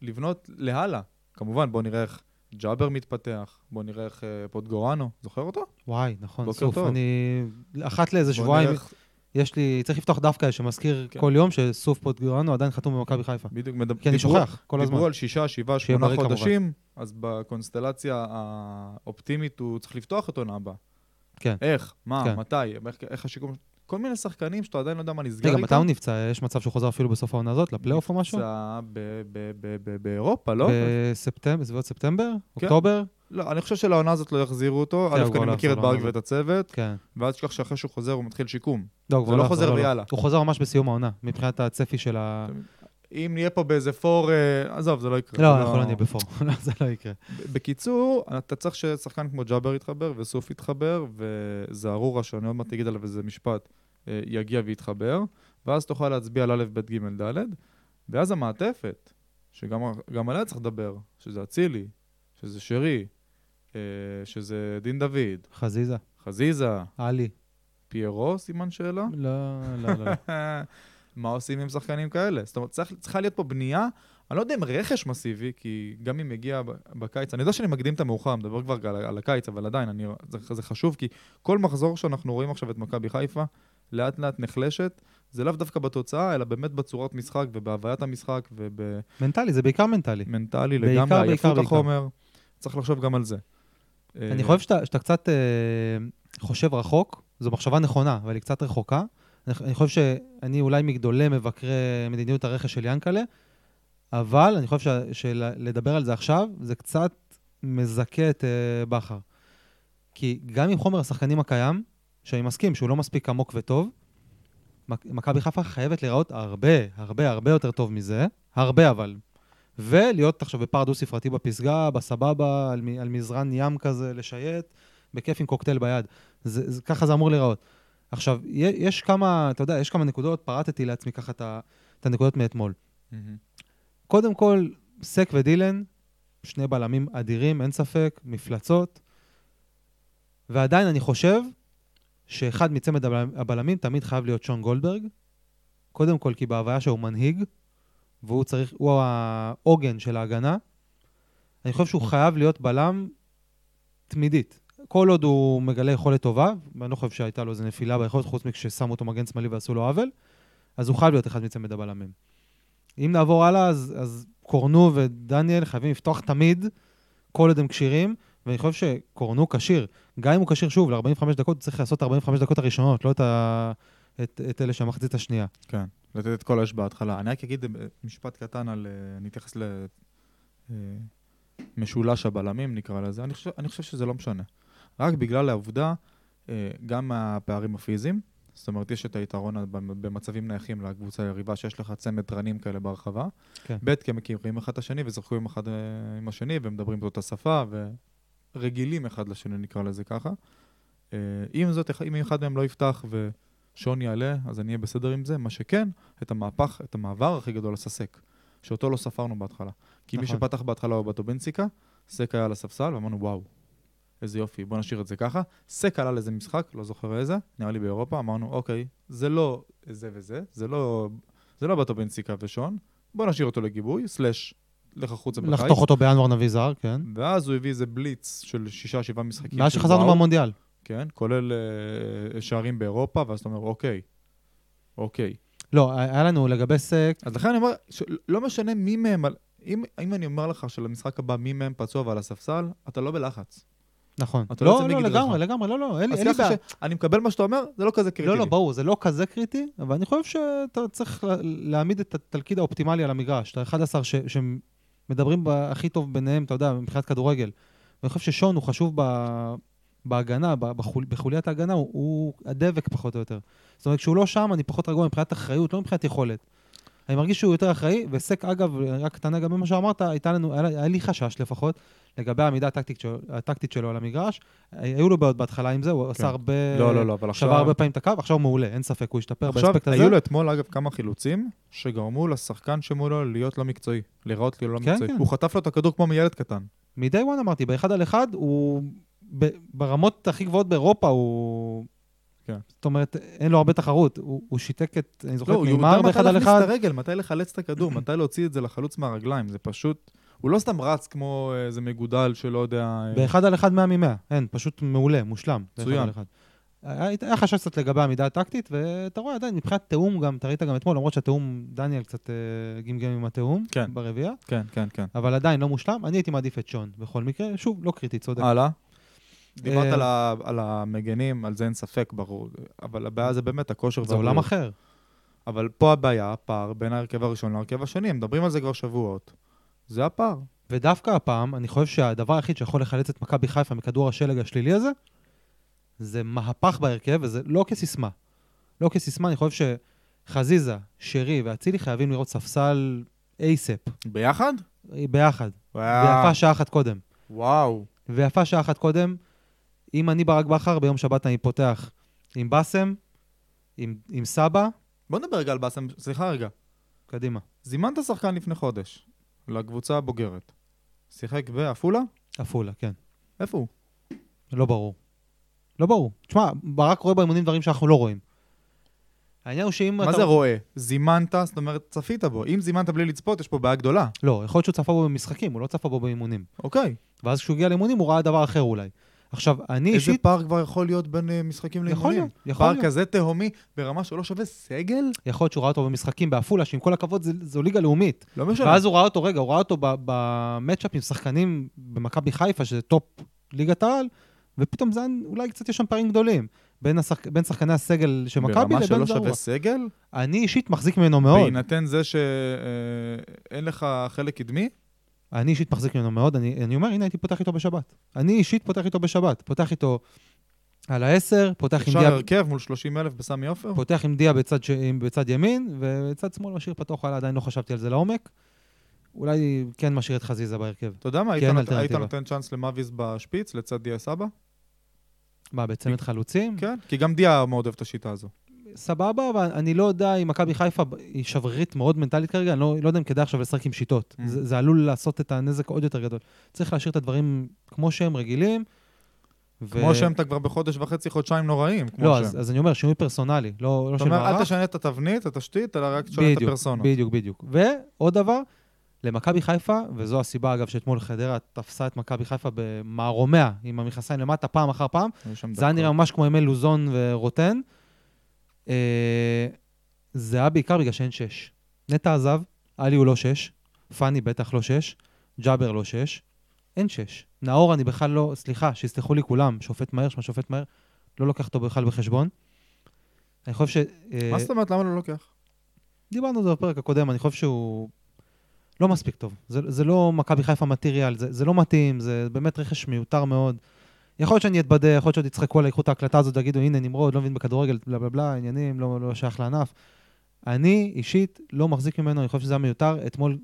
לבנות להלאה. כמובן, בוא נראה איך ג'אבר מתפתח, בוא נראה איך אה, פוטגורנו, זוכר אותו? וואי, נכון, בוקר סוף. טוב. אני... אחת לאיזה בוא שבועיים, נראה איך- יש לי... צריך לפתוח דף כזה שמזכיר כן. כל יום שסוף פוטגורנו עדיין חתום במכבי חיפה. בדיוק, מדבר... כי אני שוכח כל הזמן. דיברו על שישה, שבעה, שיהיה שמונה בריא כמובן. חודשים, אז בקונסטלציה האופטימית הוא צריך לפתוח את עונה הבאה. כן. איך? מה? כן. מתי? איך, איך השיקום? כל מיני שחקנים שאתה עדיין לא יודע מה נסגר רגע, איתם. מתי הוא נפצע? יש מצב שהוא חוזר אפילו בסוף העונה הזאת, לפלייאוף או משהו? נפצע באירופה, לא? בספטמבר, בסביבות ספטמבר? כן. אוקטובר? לא, אני חושב שלעונה הזאת לא יחזירו אותו. כן, א', כי אני לא מכיר את ברק ואת הצוות, כן. ואז תשכח שאחרי שהוא חוזר הוא מתחיל שיקום. לא, זה לא יחזור, חוזר ויאללה. הוא חוזר ממש בסיום העונה, מבחינת הצפי של ה... אם נהיה פה באיזה פור, אה, עזוב, זה לא יקרה. לא, אנחנו לא נהיה בפור. לא, זה לא יקרה. בקיצור, אתה צריך ששחקן כמו ג'אבר יתחבר, וסוף יתחבר, וזערורה, שאני עוד מעט אגיד עליו איזה משפט, יגיע ויתחבר, ואז תוכל להצביע על א', ב', ג', ד', ואז המעטפת, שגם גם עליה צריך לדבר, שזה אצילי, שזה שרי, אה, שזה דין דוד, חזיזה, חזיזה, עלי. פיירו, סימן שאלה? לא, לא, לא. מה עושים עם שחקנים כאלה? זאת אומרת, צריך, צריכה להיות פה בנייה, אני לא יודע אם רכש מסיבי, כי גם אם יגיע בקיץ, אני יודע שאני מקדים את המאוחר, מדבר כבר על, על הקיץ, אבל עדיין, אני, זה, זה חשוב, כי כל מחזור שאנחנו רואים עכשיו את מכבי חיפה, לאט לאט נחלשת, זה לאו דווקא בתוצאה, אלא באמת בצורת משחק ובהוויית המשחק מנטלי, זה בעיקר מנטלי. ובמנטלי בעיקר, לגמרי, בעיקר, עייפות בעיקר. החומר, צריך לחשוב גם על זה. אני אה, חושב שאתה, שאתה קצת אה, חושב רחוק, זו מחשבה נכונה, אבל היא קצת רחוקה. אני, אני חושב שאני אולי מגדולי מבקרי מדיניות הרכש של ינקלה, אבל אני חושב ש- שלדבר על זה עכשיו, זה קצת מזכה את אה, בכר. כי גם עם חומר השחקנים הקיים, שאני מסכים שהוא לא מספיק עמוק וטוב, מכ- מכבי חיפה חייבת להיראות הרבה, הרבה, הרבה יותר טוב מזה, הרבה אבל. ולהיות עכשיו בפער דו-ספרתי בפסגה, בסבבה, על, על מזרן ים כזה, לשייט, בכיף עם קוקטייל ביד. זה, זה, ככה זה אמור להיראות. עכשיו, יש כמה, אתה יודע, יש כמה נקודות, פרטתי לעצמי ככה את, הנקודות מאתמול. מהמם. קודם כל, סק ודילן, שני בלמים אדירים, אין ספק, מפלצות. ועדיין אני חושב שאחד מצמד הבלמים, תמיד חייב להיות שון גולדברג. קודם כל, כי בהוויה שהוא מנהיג, והוא צריך, הוא העוגן של ההגנה. אני חושב שהוא חייב להיות בלם תמידית. כל עוד הוא מגלה יכולת טובה, ואני לא חושב שהייתה לו איזו נפילה ביכולת, חוץ מכששמו אותו מגן שמאלי ועשו לו עוול, אז הוא חייב להיות אחד מצמד הבלמים. אם נעבור הלאה, אז, אז קורנו ודניאל חייבים לפתוח תמיד, כל עוד הם כשירים, ואני חושב שקורנו כשיר. גם אם הוא כשיר שוב ל-45 דקות, צריך לעשות את 45 דקות הראשונות, לא את, ה... את, את אלה של המחצית השנייה. כן, לתת את כל האש בהתחלה. אני רק אגיד אה, משפט קטן על... אה, אני אתייחס למשולש הבלמים, נקרא לזה. אני חושב, אני חושב שזה לא משנה. רק בגלל העובדה, אה, גם מהפערים הפיזיים, זאת אומרת, יש את היתרון במצבים נייחים לקבוצה היריבה, שיש לך צמד תרנים כאלה ברחבה. כן. ב', כי הם מכירים אחד את השני עם אחד אה, עם השני, והם מדברים באותה שפה, ורגילים אחד לשני, נקרא לזה ככה. אה, עם זאת, אם אחד מהם לא יפתח ושון יעלה, אז אני אהיה בסדר עם זה. מה שכן, את המהפך, את המעבר הכי גדול עשה סק, שאותו לא ספרנו בהתחלה. כי מי נכון. שפתח בהתחלה הוא בטובנציקה, סק היה על הספסל, ואמרנו, וואו, איזה יופי, בוא נשאיר את זה ככה. סק עלה לאיזה משחק, לא זוכר איזה, נראה לי באירופה, אמרנו, אוקיי, זה לא זה וזה, זה לא, זה לא בטובנציקה ושון, בוא נשאיר אותו לגיבוי, סלאש, לך החוצה בקיץ. לחתוך אותו בינואר נביא זר, כן. ואז הוא הביא איזה בליץ של שישה, שבעה משחקים. מאז שחזרנו מהמונדיאל. כן, כולל אה, שערים באירופה, ואז אתה אומר, אוקיי, אוקיי. לא, היה לנו לגבי סק, אז לכן אני אומר, ש- לא משנה מי מהם, אם, אם אני אומר לך שלמשחק הבא מי מהם פצוע ועל הספסל, אתה לא בלחץ. נכון. אתה לא לא, לא, לגמרי. לגמרי, לא, לא, אין לי בעיה. שאני מקבל מה שאתה אומר, זה לא כזה קריטי. לא, לא. ברור, זה לא כזה קריטי, אבל אני חושב שאתה צריך לה- להעמיד את התלכיד האופטימלי על המגרש. את ה-11 ב- הכי טוב ביניהם, אתה יודע, מבחינת כדורגל. ואני חושב ששון הוא חשוב ב- בהגנה, בחול- בחוליית ההגנה, הוא, הוא הדבק פחות או יותר. זאת אומרת, כשהוא לא שם, אני פחות רגוע מבחינת אחריות, לא מבחינת יכולת. אני מרגיש שהוא יותר אחראי, וסק, אגב, רק קטנה גם ממה שאמרת, הייתה לנו, היה, היה לי חשש לפחות, לגבי העמידה הטקטית שלו, הטקטית שלו על המגרש. היו לו בעיות בהתחלה עם זה, הוא עשה הרבה... לא, לא, לא, אבל עכשיו... שבר הרבה פעמים את הקו, עכשיו הוא מעולה, אין ספק, הוא השתפר באספקט הזה. היו לו אתמול, אגב, כמה חילוצים שגרמו לשחקן שמולו להיות לא מקצועי, להיראות כאילו לא כן, מקצועי. כן. הוא חטף לו את הכדור כמו מילד קטן. מ-day אמרתי, באחד על אחד, הוא ברמות הכי גבוהות באירופה, הוא כן. זאת אומרת, אין לו הרבה תחרות. הוא, הוא שיתק את, אני זוכר לא, את הוא נאמר יודע מתי באחד על להכניס אחד. את הרגל, מתי לחלץ את הכדור, מתי להוציא את זה לחלוץ מהרגליים. זה פשוט... הוא לא סתם רץ כמו איזה מגודל שלא יודע... אה, באחד על אחד 100 מ-100, אין, פשוט מעולה, מושלם. באחד מצוין. על אחד. היה היה חשש קצת לגבי העמידה הטקטית, ואתה רואה עדיין, מבחינת תיאום גם, אתה ראית גם אתמול, למרות שהתיאום, דניאל קצת אה, גמגם עם התיאום, כן. ברביעייה, כן, כן, כן. אבל עדיין לא מושלם. אני הייתי מעדיף את שון בכל מקרה, שוב, לא קריטי, צודק. הלאה. דיברת אה, על ה- על המגנים, על זה אין ספק, ברור. אבל הבעיה זה באמת הכושר זה עולם. אחר. אבל פה הבעיה, הפער בין ההרכב הראשון להרכב השני. הם מדברים על זה כבר שבועות. זה הפער. ודווקא הפעם, אני חושב שהדבר היחיד שיכול לחלץ את מכבי חיפה מכדור השלג השלילי הזה, זה מהפך בהרכב, וזה לא כסיסמה. לא כסיסמה, אני חושב שחזיזה, שרי ואצילי חייבים לראות ספסל אייספ, ביחד? ביחד. וואו. ויפה שעה אחת קודם. וואו. ויפה שעה אחת קודם. אם אני ברק בכר, ביום שבת אני פותח עם באסם, עם, עם סבא, בוא נדבר רגע על באסם. סליחה רגע. קדימה. זימנת שחקן לפני חודש לקבוצה הבוגרת. שיחק בעפולה? עפולה, כן. איפה הוא? לא ברור. לא ברור. תשמע, ברק רואה באימונים דברים שאנחנו לא רואים. העניין הוא שאם מה אתה... זה רואה? זימנת, זאת אומרת, צפית בו. אם זימנת בלי לצפות, יש פה בעיה גדולה. לא, יכול להיות שהוא צפה בו במשחקים, הוא לא צפה בו באימונים. אוקיי. ואז כשהוא הגיע לאימונים הוא ראה דבר אחר אולי. עכשיו, אני איזה אישית... פער כבר יכול להיות בין אה, משחקים יכול לאימונים? להיות, יכול פער להיות. כזה תהומי ברמה שלא שווה סגל? יכול להיות שהוא ראה אותו במשחקים בעפולה, שעם כל הכבוד זו ליגה לאומית. לא משנה. ואז הוא ראה אותו, רגע, הוא ראה אותו ב matchup עם שחקנים במכבי חיפה, שזה top ליגת העל, ופתאום זה אולי קצת יש שם פערים גדולים. בין, השחק... בין שחקני הסגל של מכבי ברמה לבין שלא זרוע. שווה סגל? אני אישית מחזיק ממנו מאוד. בהינתן זה שאין לך חלק קדמי? אני אישית מחזיק ממנו מאוד, אני, אני אומר, הנה, הייתי פותח איתו בשבת. אני אישית פותח איתו בשבת. פותח איתו על העשר, פותח עם אפשר דיה, הרכב מול 30 אלף בסמי עופר? פותח עם דיה בצד, ש... בצד ימין, ובצד שמאל משאיר פתוח, וואלה, עדיין לא חשבתי על זה לעומק. אולי כן משאיר את חזיזה בהרכב. אתה יודע מה, היית כן, נות- אלטרנטיבה. היית נותן צ'אנס למאביס בשפיץ לצד דיה סבא? מה, בצמד חלוצים? כן, כי גם דיה מאוד אוהב את השיטה הזו. סבבה, אבל אני לא יודע אם מכבי חיפה היא שברירית מאוד מנטלית כרגע, אני לא, לא יודע אם כדאי עכשיו לשחק עם שיטות. Mm. זה, זה עלול לעשות את הנזק עוד יותר גדול. צריך להשאיר את הדברים כמו שהם רגילים. ו... כמו שהם אתה כבר בחודש וחצי, חודשיים נוראים, לא. אז, אז אני אומר, שינוי פרסונלי, לא, לא של אומר, מערך. אל תשנה את התבנית, את התשתית, אלא רק תשנה את הפרסונות. בדיוק, בדיוק. ועוד דבר, למכבי חיפה, וזו הסיבה, אגב, שאתמול חדרה תפסה את מכבי חיפה במערומיה, עם המכנסיים למטה, פעם אחר פעם, זה היה. נראה ממש כמו ימי לוזון ורוטן. אה, זה היה בעיקר בגלל שאין שש. נטע עזב, עלי הוא לא שש, פאני בטח לא שש, ג'אבר לא שש, אין שש. נאור אני בכלל לא, סליחה, שיסלחו לי כולם, שופט מהר, שמה שופט מהר, לא לוקח אותו בכלל בחשבון. אני חושב ש... אה, מה זאת אומרת? למה לא לוקח? דיברנו על זה בפרק הקודם, אני חושב שהוא לא מספיק טוב. זה, זה לא מכבי חיפה מטריאל, זה, זה לא מתאים, זה באמת רכש מיותר מאוד. יכול להיות שאני אתבדה, יכול להיות שעוד יצחקו עליי, ייקחו את ההקלטה הזאת ויגידו, הנה נמרוד, לא מבין בכדורגל, בלה בלה בלה, עניינים, לא, לא שייך לענף. אני אישית לא מחזיק ממנו, אני חושב שזה היה מיותר. אתמול,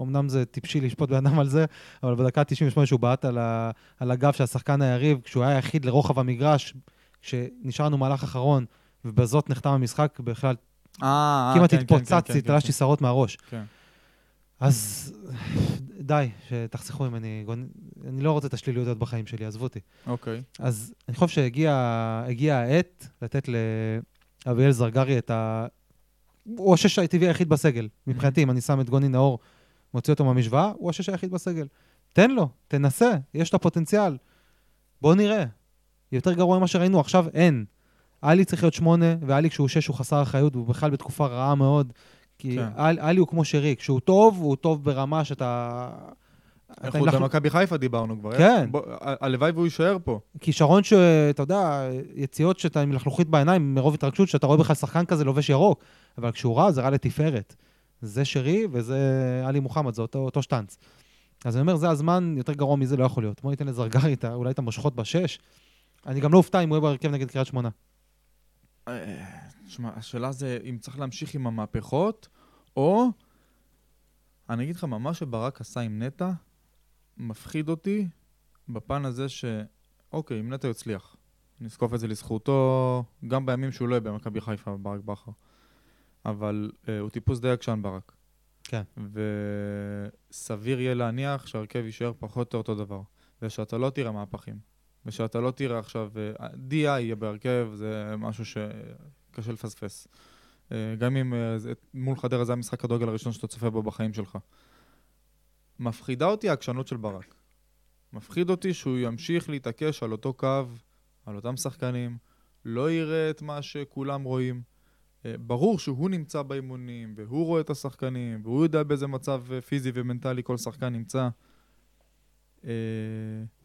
אמנם זה טיפשי לשפוט בן אדם על זה, אבל בדקה ה-98 שהוא בעט על, ה- על הגב של השחקן היריב, כשהוא היה היחיד לרוחב המגרש, כשנשארנו מהלך אחרון, ובזאת נחתם המשחק, בכלל אה, כמעט כן, כן, כן, התפוצצתי, כן, תלשתי שערות מהראש. כן. אז די, שתחסכו ממני, אני לא רוצה את השליליות הזאת בחיים שלי, עזבו אותי. אוקיי. אז אני חושב שהגיעה העת לתת לאביאל זרגרי את ה... הוא השש הטבעי היחיד בסגל. מבחינתי, אם אני שם את גוני נאור, מוציא אותו מהמשוואה, הוא השש היחיד בסגל. תן לו, תנסה, יש את הפוטנציאל. בוא נראה. יותר גרוע ממה שראינו, עכשיו אין. עלי צריך להיות שמונה, ועלי כשהוא שש הוא חסר אחריות, והוא בכלל בתקופה רעה מאוד. כי כן. עלי הוא כמו שרי, כשהוא טוב, הוא טוב ברמה שאתה... עם לח- במכבי חיפה דיברנו כבר. כן. הלוואי והוא יישאר פה. כישרון שאתה יודע, יציאות שאתה עם לחלוכית בעיניים, מרוב התרגשות, שאתה רואה בכלל שחקן כזה לובש ירוק, אבל כשהוא רע, זה רע לתפארת. זה שרי וזה עלי מוחמד, זה אותו, אותו שטאנץ. אז אני אומר, זה הזמן, יותר גרוע מזה לא יכול להיות. בוא ניתן לזרגרי אולי את המושכות בשש. אני גם לא אופתע אם הוא יהיה בהרכב נגד קריית שמונה. תשמע, השאלה זה אם צריך להמשיך עם המהפכות, או... אני אגיד לך, מה שברק עשה עם נטע, מפחיד אותי בפן הזה ש... אוקיי, אם נטע יצליח. נזקוף את זה לזכותו, גם בימים שהוא לא יהיה במכבי חיפה, ברק בכר. אבל אה, הוא טיפוס די עקשן ברק. כן. וסביר יהיה להניח שההרכב יישאר פחות או אותו דבר, ושאתה לא תראה מהפכים. ושאתה לא תראה עכשיו, אה, DI יהיה בהרכב, זה משהו שקשה לפספס. אה, גם אם אה, מול חדרה זה המשחק כדורגל הראשון שאתה צופה בו בחיים שלך. מפחידה אותי העקשנות של ברק. מפחיד אותי שהוא ימשיך להתעקש על אותו קו, על אותם שחקנים, לא יראה את מה שכולם רואים. אה, ברור שהוא נמצא באימונים, והוא רואה את השחקנים, והוא יודע באיזה מצב פיזי ומנטלי כל שחקן נמצא. אה,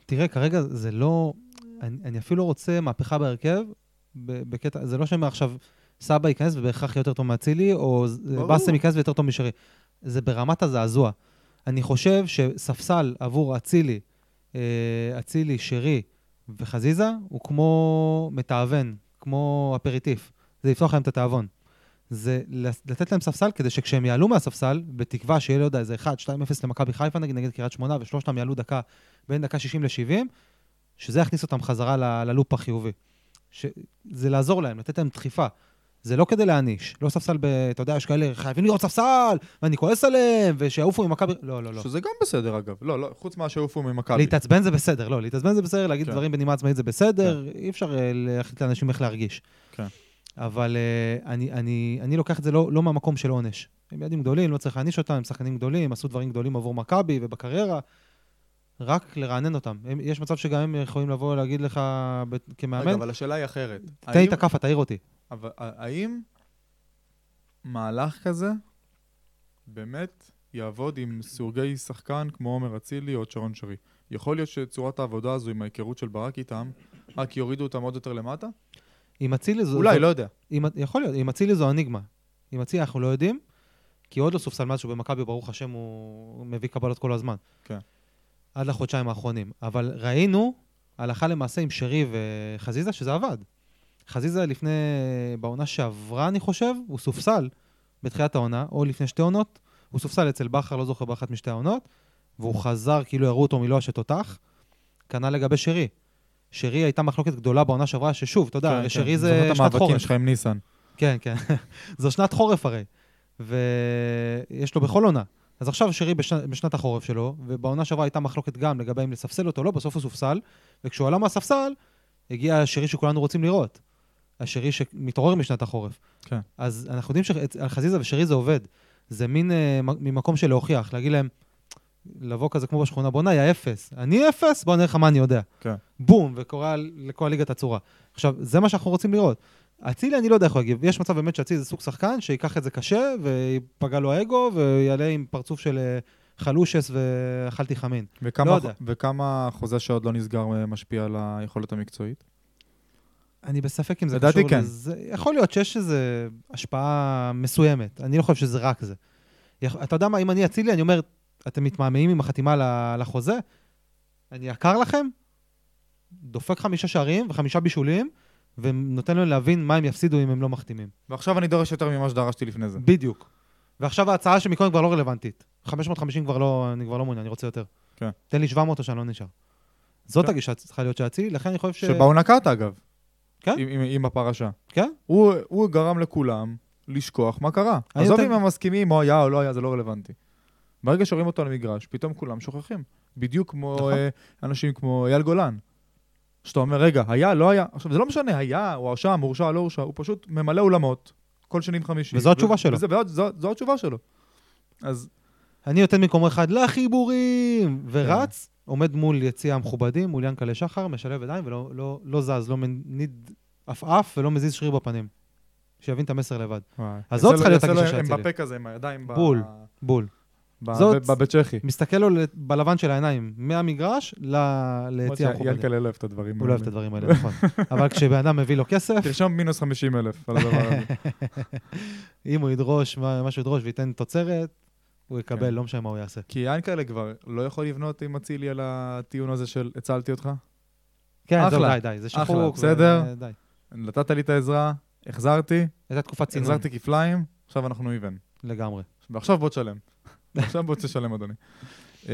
תראה, כרגע זה לא... אני, אני אפילו רוצה מהפכה בהרכב, בקטע... זה לא שמעכשיו סבא ייכנס ובהכרח יהיה יותר טוב מאצילי, או. באסם ייכנס ויותר טוב משרי. זה ברמת הזעזוע. אני חושב שספסל עבור אצילי, אה, אצילי, שרי וחזיזה, הוא כמו מתאבן, כמו אפריטיף. זה יפתוח להם את התיאבון. זה לתת להם ספסל כדי שכשהם יעלו מהספסל, בתקווה שיהיה, לא יודע, איזה 1, 2, 0 למכבי חיפה, נגיד, נגד קריית שמונה, ושלושתם יעלו דקה, בין דקה 60 ל-70, שזה יכניס אותם חזרה ל- ללופ החיובי. ש... זה לעזור להם, לתת להם דחיפה. זה לא כדי להעניש. לא ספסל ב... אתה יודע, יש כאלה, חייבים לראות ספסל, ואני כועס עליהם, ושיעופו ממכבי... לא, לא, לא. שזה גם בסדר אגב. לא, לא, חוץ מה שהעופו ממכבי. להתעצבן זה בסדר, לא, להתעצבן זה בסדר, להגיד כן. דברים בנימה עצמאית זה בסדר, אי אפשר אה, להחליט לאנשים איך להרגיש. כן. אבל אה, אני, אני, אני לוקח את זה לא, לא מהמקום של עונש. הם ילדים גדולים, לא צריך להעניש אותם, הם שחקנים גדולים, עשו דברים גדולים עבור מכבי ובקריירה, רק לרענן אותם. הם, יש מצב שגם הם יכולים לבוא להגיד לך ב- רגע, כמאמן, אבל השאלה היא אחרת. תן לי את הכאפה, תעיר אותי. אבל האם מהלך כזה באמת יעבוד עם סורגי שחקן כמו עומר אצילי או שרון שרי? יכול להיות שצורת העבודה הזו עם ההיכרות של ברק איתם, רק יורידו אותם עוד יותר למטה? עם אצילי זו... אולי, זו- לא יודע. עם, יכול להיות, עם אצילי זו אניגמה. עם אצילי אנחנו לא יודעים, כי עוד לא סופסל מאז שהוא במכבי, ברוך השם, הוא מביא קבלות כל הזמן. כן. עד לחודשיים האחרונים. אבל ראינו, הלכה למעשה עם שרי וחזיזה, שזה עבד. חזיזה לפני, בעונה שעברה, אני חושב, הוא סופסל בתחילת העונה, או לפני שתי עונות, הוא סופסל אצל בכר, לא זוכר באחת משתי העונות, והוא חזר, כאילו הראו אותו מלוע שתותח. כנ"ל לגבי שרי. שרי הייתה מחלוקת גדולה בעונה שעברה, ששוב, אתה יודע, כן, הרי כן. שרי זוכר זה את שנת המאבקים חורף. שלך עם ניסן. כן, כן. זו שנת חורף הרי. ויש לו בכל עונה. אז עכשיו שרי בשנת, בשנת החורף שלו, ובעונה שעברה הייתה מחלוקת גם לגבי אם לספסל אותו או לא, בסוף הוא סופסל, וכשהוא עלה מהספסל, הגיע השרי שכולנו רוצים לראות. השרי שמתעורר משנת החורף. כן. אז אנחנו יודעים שעל חזיזה ושרי זה עובד. זה מין אה, ממקום של להוכיח, להגיד להם, לבוא כזה כמו בשכונה, בוא'נה, יא אפס. אני אפס? בוא נראה לך מה אני יודע. כן. בום, וקורא לכל הליגת הצורה. עכשיו, זה מה שאנחנו רוצים לראות. אצילי, אני לא יודע איך הוא יגיב. יש מצב באמת שאצילי זה סוג שחקן שייקח את זה קשה, ויפגע לו האגו, ויעלה עם פרצוף של אה, חלושס ואכלתי חמין. וכמה, לא יודע. וכמה חוזה שעוד לא נסגר אה, משפיע על היכולת המקצועית? אני בספק אם זה קשור כן. לזה. יכול להיות שיש איזו השפעה מסוימת. אני לא חושב שזה רק זה. אתה יודע מה, אם אני אצילי, אני אומר, אתם מתמהמהים עם החתימה לחוזה? אני יקר לכם? דופק חמישה שערים וחמישה בישולים, ונותן להם להבין מה הם יפסידו אם הם לא מחתימים. ועכשיו אני דורש יותר ממה שדרשתי לפני זה. בדיוק. ועכשיו ההצעה שמקודם כבר לא רלוונטית. 550 כבר לא, אני כבר לא מעוניין, אני רוצה יותר. כן. תן לי 700 או שאני לא נשאר. זאת כן. הגישה שצריכה להיות של אצילי, לכן אני חושב ש... שבאו נקט אגב. כן. עם, עם, עם הפרשה. כן? הוא, הוא גרם לכולם לשכוח מה קרה. עזוב אם הם מסכימים, או היה או לא היה, זה לא רלוונטי. ברגע שרואים אותו על המגרש, פתאום כולם שוכחים. בדיוק כמו נכון. אה, אנשים כמו אייל גולן. שאתה אומר, רגע, היה, לא היה. עכשיו, זה לא משנה, היה, הוא הרשם, הורשע, לא הורשע, הוא פשוט ממלא אולמות כל שני וחמישי. וזו התשובה שלו. וזה, וזו, זו התשובה שלו. אז אני נותן מקומו אחד לחיבורים, כן. ורץ, עומד מול יציע המכובדים, מול ינקלה שחר, משלב ידיים ולא לא, לא זז, לא מניד עפעף ולא מזיז שריר בפנים. שיבין את המסר לבד. אז זאת צריכה להיות הגישה של אצילי. בפה כזה, עם הידיים ב- בול. בול. ב- זאת- ב- בצ'כי. מסתכל לו בלבן של העיניים, מהמגרש ל- ליציע המכובדים. ינקלה לא אוהב את הדברים הוא לא אוהב את הדברים האלה, נכון. אבל כשבן אדם מביא לו כסף, תרשום מינוס 50 אלף על הדבר הזה. אם הוא ידרוש מה שהוא ידרוש וייתן תוצרת, הוא יקבל, כן. לא משנה מה הוא יעשה. כי ינקלה כבר לא יכול לבנות עם אצילי על הטיעון הזה של הצלתי אותך. כן, זהו, אחלה. די, די, זה אחלה, שחוק. בסדר. ו- די. נתת לי את העזרה, החזרתי, הייתה תקופת צינון, החזרתי כפליים, עכשיו אנחנו איבן. לגמרי. ועכשיו בוא תשלם. עכשיו בוא תשלם, אדוני. אה,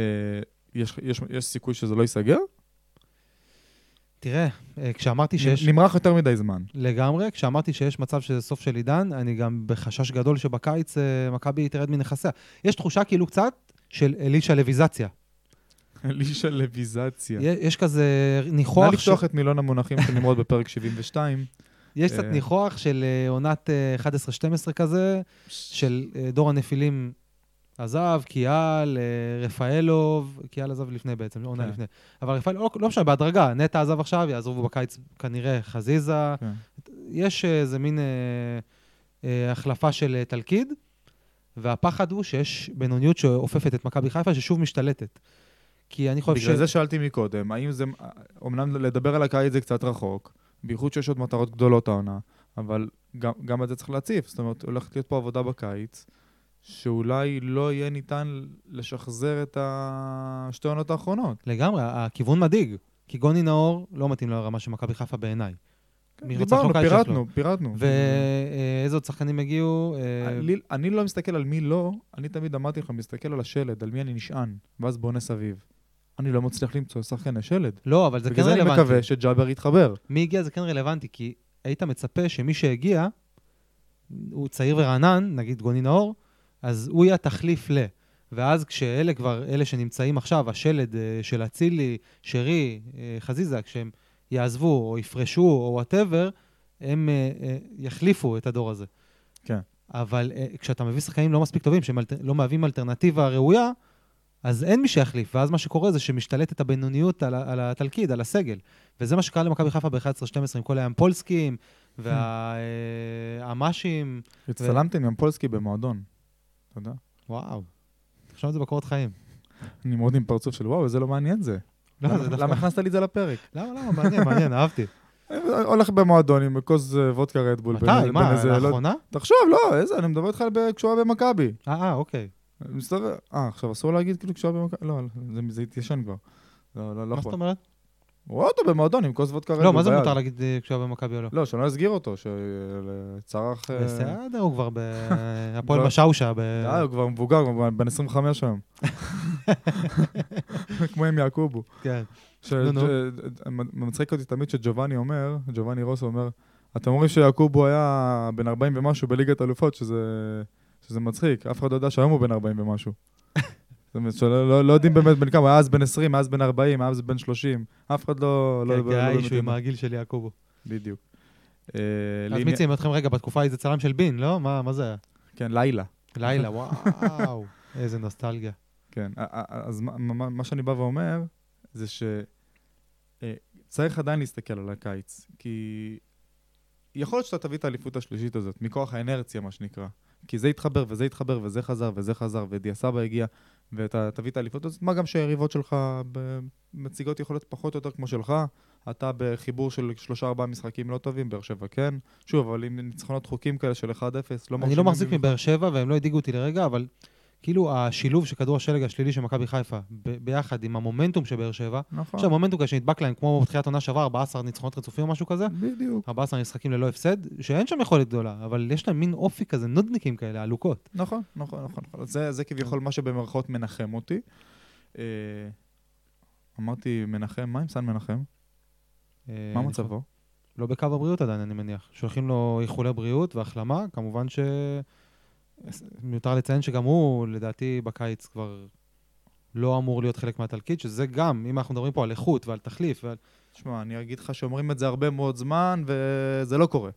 יש- יש יש סיכוי שזה לא ייסגר? תראה, אה, כשאמרתי שיש... נמרח יותר מדי זמן. לגמרי, כשאמרתי שיש מצב שזה סוף של עידן, אני גם בחשש גדול שבקיץ אה, מכבי תרד מנכסיה. יש תחושה כאילו קצת של אלישע לויזציה. לישלביזציה. יש כזה נא ניחוח, לפתוח את מילון המונחים של נמרוד בפרק 72. יש קצת אה, ניחוח של עונת אה, 11-12 כזה, של דור הנפילים עזב, קיאל, אה, רפאלוב, קיאל עזב לפני בעצם, עונה כן. לפני. אבל רפאל, לא, לא משנה, בהדרגה, נטע עזב עכשיו, יעזבו בקיץ כנראה חזיזה. כן. יש אה, איזה מין אה, אה, החלפה של אה, תלכיד, והפחד הוא שיש בינוניות שאופפת את מכבי חיפה, ששוב משתלטת. כי אני חושב בגלל זה שאלתי מקודם, האם זה... אומנם לדבר על הקיץ זה קצת רחוק, בייחוד שיש עוד מטרות גדולות העונה, אבל גם, גם את זה צריך להציף. זאת אומרת, הולכת להיות פה עבודה בקיץ, שאולי לא יהיה ניתן לשחזר את השתי העונות האחרונות. לגמרי, הכיוון מדאיג. כי גוני נאור לא מתאים לרמה של מכבי חיפה בעיניי. רוצה דיברנו? פירטנו, פירטנו. ואיזה עוד שחקנים הגיעו? אה, אני, לא מסתכל על מי לא, אני תמיד אמרתי לך, מסתכל על השלד, על מי אני נשען, ואז בונה סביב. אני לא מצליח למצוא שחקני שלד. לא, אבל זה כן בגלל זה אני רלוונטי. מקווה שג'אבר יתחבר. מי הגיע זה כן רלוונטי, כי היית מצפה שמי שהגיע, הוא צעיר ורענן, נגיד גוני נאור, אז הוא יהיה התחליף ל... ואז כשאלה כבר, אלה שנמצאים עכשיו, השלד אה, של אצילי, שרי, אה, חזיזה, כשהם יעזבו או יפרשו או whatever, הם אה, יחליפו את הדור הזה. כן. אבל כשאתה מביא שחקנים לא מספיק טובים, שהם לא מהווים אלטרנטיבה ראויה, אז אין מי שיחליף, ואז מה שקורה זה שמשתלטת הבינוניות על, על התלכיד, על הסגל. וזה מה שקרה למכבי חיפה ב-11-12 עם כל האמפולסקים והאמ"שים. הצטלמתי עם פולסקי במועדון. אתה יודע? וואו, על זה בקורות חיים. אני מאוד עם פרצוף של וואו, זה לא מעניין זה. לא, למה- הכנסת לי את זה לפרק? למה, למה, מעניין, מעניין, אהבתי. הולך במועדון עם כוס אה, וודקה רדבול. מתי? מה, לא- לאחרונה? תחשוב, לא, איזה, אני מדבר איתך על כשהוא היה במכבי. אה, אה, אוקיי. מסתובב, אה, עכשיו אסור להגיד כאילו כשהוא היה במכבי? לא, זה- זה התיישן כבר. לא, לא, לא מה. זאת אומרת? הוא רואה אותו במועדון עם כוס וודקה רדבול לא, מה זה. מותר להגיד אה, כשהוא היה במכבי או לא? לא, שלא יסגיר אותו, שצרח... אה, בסדר, הוא כבר בהפועל כבר- משאושה. ב- די, הוא כבר מבוגר, הוא בן 25 היום. כמו עם יעקובו. כן. מצחיק אותי תמיד שג'ובאני אומר, ג'ובאני רוסו אומר, אתם אומרים שיעקובו היה בן 40 ומשהו בליגת אלופות, שזה מצחיק, אף אחד לא יודע שהיום הוא בן 40 ומשהו. זאת אומרת, שלא לא, יודעים באמת בן כמה, היה אז בן 20, אז בן 40, אז בן 30, אף אחד לא... לא, כן, לא, כי לא היה באמת אישו עם. הגיל של יעקובו. בדיוק. אה, אז מי ציים אתכם רגע, בתקופה ההיא זה צלם של בין, לא? מה זה היה? כן, לילה. לילה, וואו, איזה נוסטלגיה. כן, אז מה- שאני בא ואומר, זה שצריך עדיין להסתכל על הקיץ, כי יכול להיות שאתה תביא את האליפות השלישית הזאת, מכוח האנרציה, מה שנקרא. כי זה התחבר, וזה התחבר, וזה חזר, וזה חזר, ודיה סבא הגיע, ואתה תביא את האליפות הזאת, מה גם שהיריבות שלך מציגות יכולות פחות או יותר כמו שלך, אתה בחיבור של שלושה-ארבעה משחקים לא טובים, באר שבע כן. שוב, אבל עם ניצחונות חוקים כאלה של 1-0, לא אני לא מרשימים מחזיק במיוחד. מבאר שבע, והם לא הדאיגו אותי לרגע, אבל כאילו השילוב של כדור השלג השלילי של מכבי חיפה, ב- ביחד עם המומנטום של באר שבע, נכון, עכשיו מומנטום כזה שנדבק להם, כמו בתחילת עונה שעברה, 14 ניצחונות רצופים או משהו כזה, בדיוק. 14 משחקים ללא הפסד, שאין שם יכולת גדולה, אבל יש להם מין אופי כזה, נודניקים כאלה, עלוקות. נכון, נכון, נכון. נכון. זה, זה כביכול מה שבמרכאות מנחם אותי. אה, אמרתי מנחם, מה עם סן מנחם? אה, מה מצבו? לא בקו הבריאות עדיין, אני מניח. שולחים לו איחולי בריאות והחלמה, כמובן ש... מיותר לציין שגם הוא, לדעתי, בקיץ כבר לא אמור להיות חלק מהתלכיד, שזה גם, אם אנחנו מדברים פה על איכות ועל תחליף, ועל... תשמע, אני אגיד לך שאומרים את זה הרבה מאוד זמן, וזה לא קורה.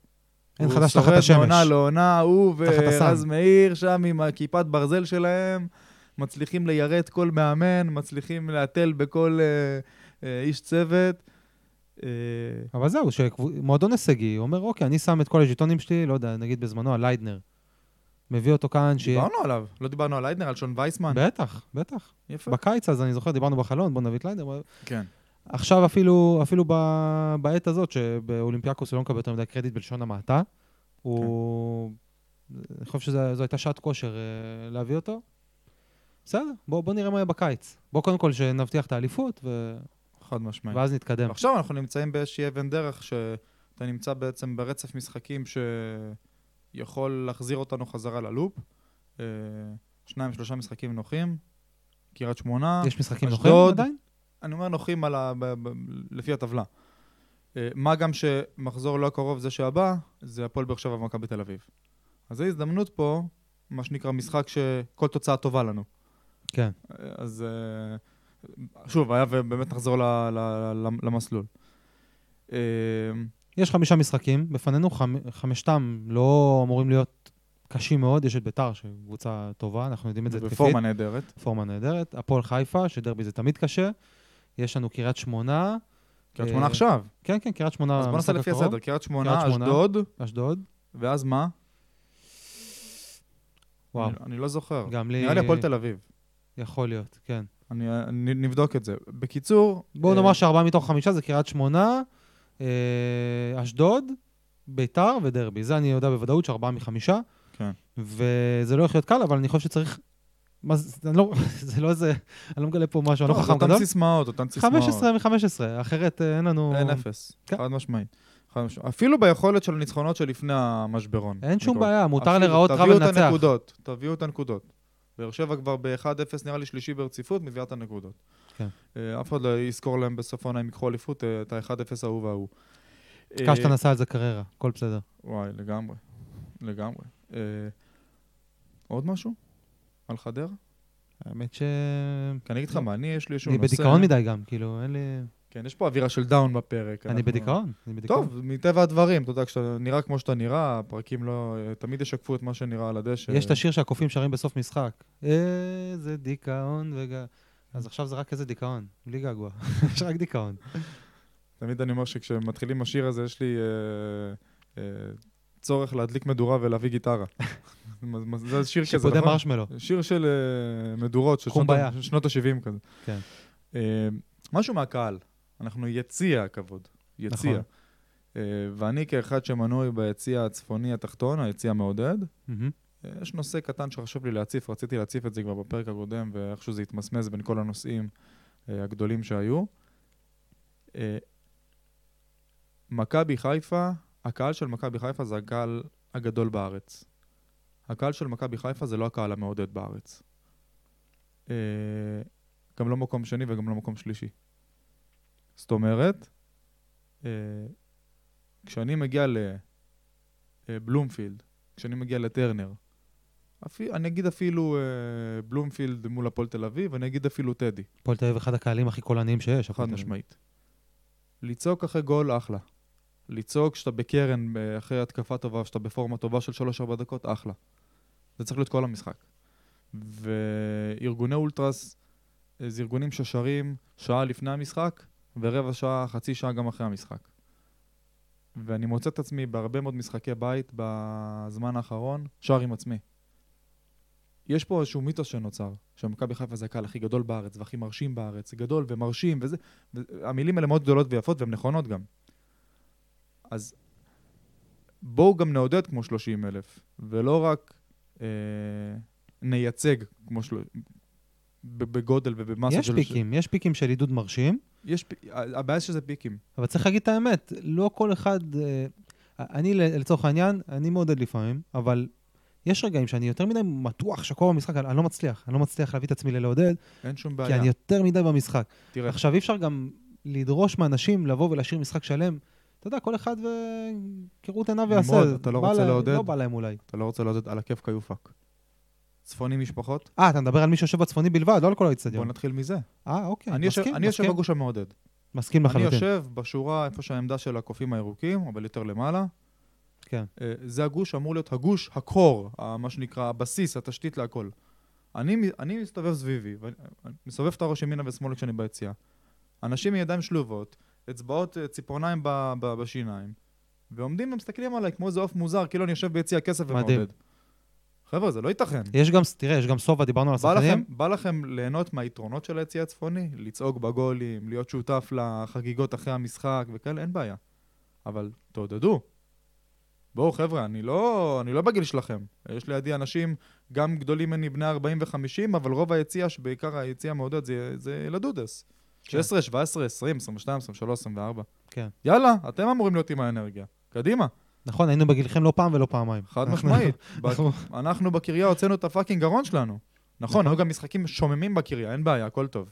אין הוא חדש תחת שורד השמש. מעונה לעונה, הוא. ורז מאיר שם עם הכיפת ברזל שלהם, מצליחים ליירט כל מאמן, מצליחים להתל בכל אה, אה, איש צוות. אה, אבל זהו, שמועדון הישגי, הוא אומר, אוקיי, אני שם את כל הז'יטונים שלי, לא יודע, נגיד בזמנו על ליידנר. מביא אותו כאן, שיהיה... דיברנו עליו, לא דיברנו על ליידנר, על שון וייסמן. בטח, בטח. יפה. בקיץ אז אני זוכר, דיברנו בחלון, בוא נביא את ליידנר. כן. עכשיו אפילו, אפילו ב, בעת הזאת, שבאולימפיאקוס הוא לא מקבל יותר מדי קרדיט בלשון המעטה, הוא... אני חושב שזו הייתה שעת כושר אה, להביא אותו. בסדר, בוא, בוא נראה מה יהיה בקיץ. בוא קודם כל שנבטיח את האליפות, ו... חד משמעית. ואז נתקדם. ועכשיו אנחנו נמצאים באיזושהי אבן דרך שאתה נמצא בעצם ברצף משחקים שיכול להחזיר אותנו חזרה ללופ. אה, שניים, שלושה משחקים נוחים. קריית שמונה. יש משחקים. נוחים עדיין? אני אומר נוחים על ה... ב... ב... לפי הטבלה. אה, מה גם שמחזור לא הקרוב זה שהבא, זה הפועל באר שבע ומכבי תל אביב. אז זו הזדמנות פה, מה שנקרא משחק שכל תוצאה טובה לנו. כן. אז אה, שוב, היה ובאמת נחזור ל- ל- למסלול. יש חמישה משחקים, בפנינו חמ- חמשתם לא אמורים להיות קשים מאוד, יש את ביתר, שהיא קבוצה טובה, אנחנו יודעים את זה התקפית. בפורמה נהדרת. פורמה נהדרת. הפועל חיפה, שדרבי זה תמיד קשה. יש לנו קריית שמונה. קריית אה, שמונה עכשיו. כן, כן, קריית שמונה. אז בוא נעשה לפי. הסדר. קריית שמונה. אשדוד, אשדוד. ואז מה? וואו, אני- אני לא זוכר. גם לי... נראה לי הפועל תל אביב. יכול להיות, כן. אני- נבדוק את זה. בקיצור... בואו אה, נאמר שארבעה מתוך חמישה זה קריית שמונה, אשדוד, ביתר ודרבי. זה אני יודע בוודאות שארבעה מחמישה. כן. וזה לא הולך להיות קל, אבל אני חושב שצריך... מה זה, אני לא, זה לא איזה, אני לא מגלה פה משהו, אני לא זה חכם אותן גדול. סיסמאות, אותן סיסמאות. 15 מ-15, אחרת אה, אין לנו... אין אפס, כן. חד משמעית. אפילו ביכולת של הניצחונות שלפני המשברון. אין שום. בעיה, מותר לראות רע תביאו את. הנקודות, תביאו את הנקודות. באר שבע כבר ב-1-0 נראה לי שלישי ברציפות, מביאה את הנקודות. כן. אה, אף אחד לא יזכור להם בסוף העונה אם ייקחו אליפות, אה, את ה-1-0 ההוא וההוא. אה, קשטן עשה על זה קריירה, הכל בסדר. וואי, לגמרי. לגמרי. עוד משהו? על חדרה? האמת ש... כי אני אגיד לך מה, אני, יש לי איזשהו אני נושא... בדיכאון מדי גם, כאילו, אין לי... כן, יש פה אווירה של דאון בפרק. אני בדיכאון, אני בדיכאון. טוב, מטבע הדברים, אתה יודע, כשאתה נראה כמו שאתה נראה, הפרקים לא... תמיד ישקפו את מה שנראה על הדשא. יש את השיר שהקופים שרים בסוף משחק. איזה דיכאון וג... אז עכשיו זה רק איזה דיכאון, בלי געגוע. יש רק דיכאון. תמיד אני אומר שכשמתחילים השיר הזה, יש לי אה, אה, צורך להדליק מדורה ולהביא גיטרה. זה שיר כזה, נכון? מרשמלו. שיר של אה, מדורות, של שנות שנות ה-70 כזה. כן. אה, משהו מהקהל, אנחנו יציע הכבוד, יציע. נכון. אה, ואני כאחד שמנוי ביציע הצפוני התחתון, היציע המעודד, מהמם. יש נושא קטן שחשוב לי להציף, רציתי להציף את זה כבר בפרק הקודם, ואיכשהו זה התמסמס בין כל הנושאים אה, הגדולים שהיו. אה, מכבי חיפה, הקהל של מכבי חיפה זה הקהל הגדול בארץ. הקהל של מכבי חיפה זה לא הקהל המעודד בארץ. אה, גם לא מקום שני וגם לא מקום שלישי. זאת אומרת, כשאני מגיע לבלומפילד, כשאני מגיע לטרנר, אפי, אני אגיד אפילו אה, בלומפילד מול הפועל תל אביב, אני אגיד אפילו טדי, הפועל תל אביב אחד הקהלים הכי קולניים שיש. חד. משמעית. לצעוק אחרי גול, אחלה. לצעוק כשאתה בקרן, אה, אחרי התקפה טובה, כשאתה בפורמה טובה של 3-4 דקות, אחלה. זה צריך להיות כל המשחק. וארגוני אולטרס אה, זה ארגונים ששרים שעה לפני המשחק, ורבע שעה, חצי שעה גם אחרי המשחק. ואני מוצא את עצמי בהרבה מאוד משחקי בית בזמן האחרון, שר עם עצמי. יש פה איזשהו מיתוס שנוצר, שמכבי חיפה זה הקהל הכי גדול בארץ והכי מרשים בארץ, גדול ומרשים וזה, המילים האלה מאוד גדולות ויפות והן נכונות גם. אז בואו גם נעודד כמו 30 אלף, ולא רק אה, נייצג כמו של... בגודל ובמסה יש של... פיקים, יש פיקים של עידוד מרשים, יש פ... הבעיה שזה פיקים. אבל צריך להגיד את האמת, לא כל אחד... אה, אני לצורך העניין, אני מעודד לפעמים, אבל יש רגעים שאני יותר מדי מתוח, שקוע במשחק, אני אני לא מצליח, אני לא מצליח להביא את עצמי ללעודד, אין שום כי בעיה. אני יותר מדי במשחק. תראה, עכשיו, אי אפשר גם לדרוש מאנשים לבוא ולהשאיר משחק שלם. אתה יודע, כל אחד וכראות עיניו יעשה. נמרוד, אתה לא רוצה לעודד? לא בא להם אולי. אתה לא רוצה לעודד על הכיף כיופק. צפוני משפחות? אה, אתה מדבר על מי שיושב בצפוני בלבד, לא על כל בוא האיצטדיון. נתחיל מזה. אה, אוקיי, אני מסכים, אני יושב. בגוש המעודד. מסכים אני לחלוטין. יושב בשורה איפה שהעמדה של הקופים הירוקים, אבל יותר למעלה. כן. אה, זה הגוש שאמור להיות הגוש, הקור, מה שנקרא, הבסיס, התשתית להכל. אני, אני מסתובב סביבי, ואני אני מסובב את הראש ימינה ושמאלה כשאני ביציאה. אנשים עם ידיים שלובות, אצבעות, אה, ציפורניים ב, ב, בשיניים, ועומדים ומסתכלים עליי כמו איזה עוף מוזר, כאילו אני יושב ביציע כסף מדהים. ומעודד. חבר'ה, זה לא ייתכן. יש גם, תראה, יש גם סובה, דיברנו על השחקנים. בא לכם ליהנות מהיתרונות של היציע הצפוני? לצעוק בגולים, להיות שותף לחגיגות אחרי המשחק וכאלה, אין בעיה. אבל תעודדו. בואו חבר'ה, אני לא, אני לא בגיל שלכם. יש לידי אנשים גם גדולים ממני, בני 40 ו-50, אבל רוב היציע, שבעיקר היציע המעודד, זה, זה ילדודס. כן. 16, 17, 20, 22, 23, 24. כן. יאללה, אתם אמורים להיות עם האנרגיה. קדימה, נכון, היינו בגילכם לא פעם ולא פעמיים. חד משמעית. אנחנו- בקריה הוצאנו את הפאקינג גרון שלנו. נכון, היו גם משחקים שוממים בקריה, אין בעיה, הכל טוב.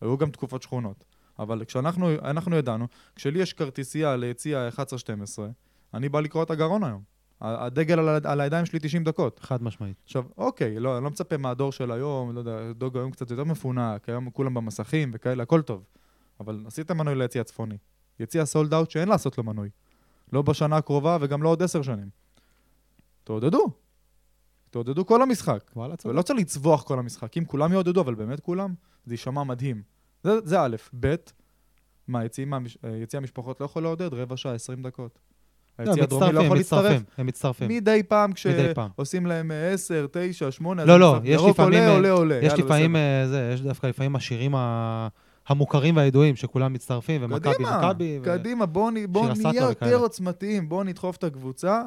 היו גם תקופות שכונות. אבל כשאנחנו אנחנו ידענו, כשלי יש כרטיסייה ליציע 11-12, אני בא לקרוא את הגרון היום. הדגל על, על הידיים שלי 90 דקות. חד משמעית. עכשיו, אוקיי, לא, אני לא מצפה מהדור של היום, לא יודע, דוג היום קצת יותר מפונק, היום כולם במסכים וכאלה, הכל טוב. אבל עשיתם מנוי ליציא הצפוני. יציע סולד אאוט שאין לעשות לו מנוי. לא בשנה הקרובה וגם לא עוד עשר שנים. תעודדו. תעודדו כל המשחק. וואלה, צודק. ולא צריך לצווח כל המשחק. אם כולם יעודדו, אבל באמת כולם, זה יישמע מדהים. זה, זה א', ב', מה, יציע, מהמש- אה, יציע המשפחות לא יכול לעודד רבע שעה, 20 דקות. לא, היציע הם הדרומי לא יכול הם להצטרף. מצטרפים, הם מצטרפים. מדי פעם. כשעושים להם אה, 10, 9, 8, לא, לא, יש לפעמים, עולה, אה, עולה, עולה. יש לפעמים. אה, זה, יש דווקא לפעמים השירים המוכרים והידועים, שכולם מצטרפים, ומכבי מכבי. קדימה, בואו בואו נהיה. יותר עוצמתיים, בואו נדחוף את הקבוצה,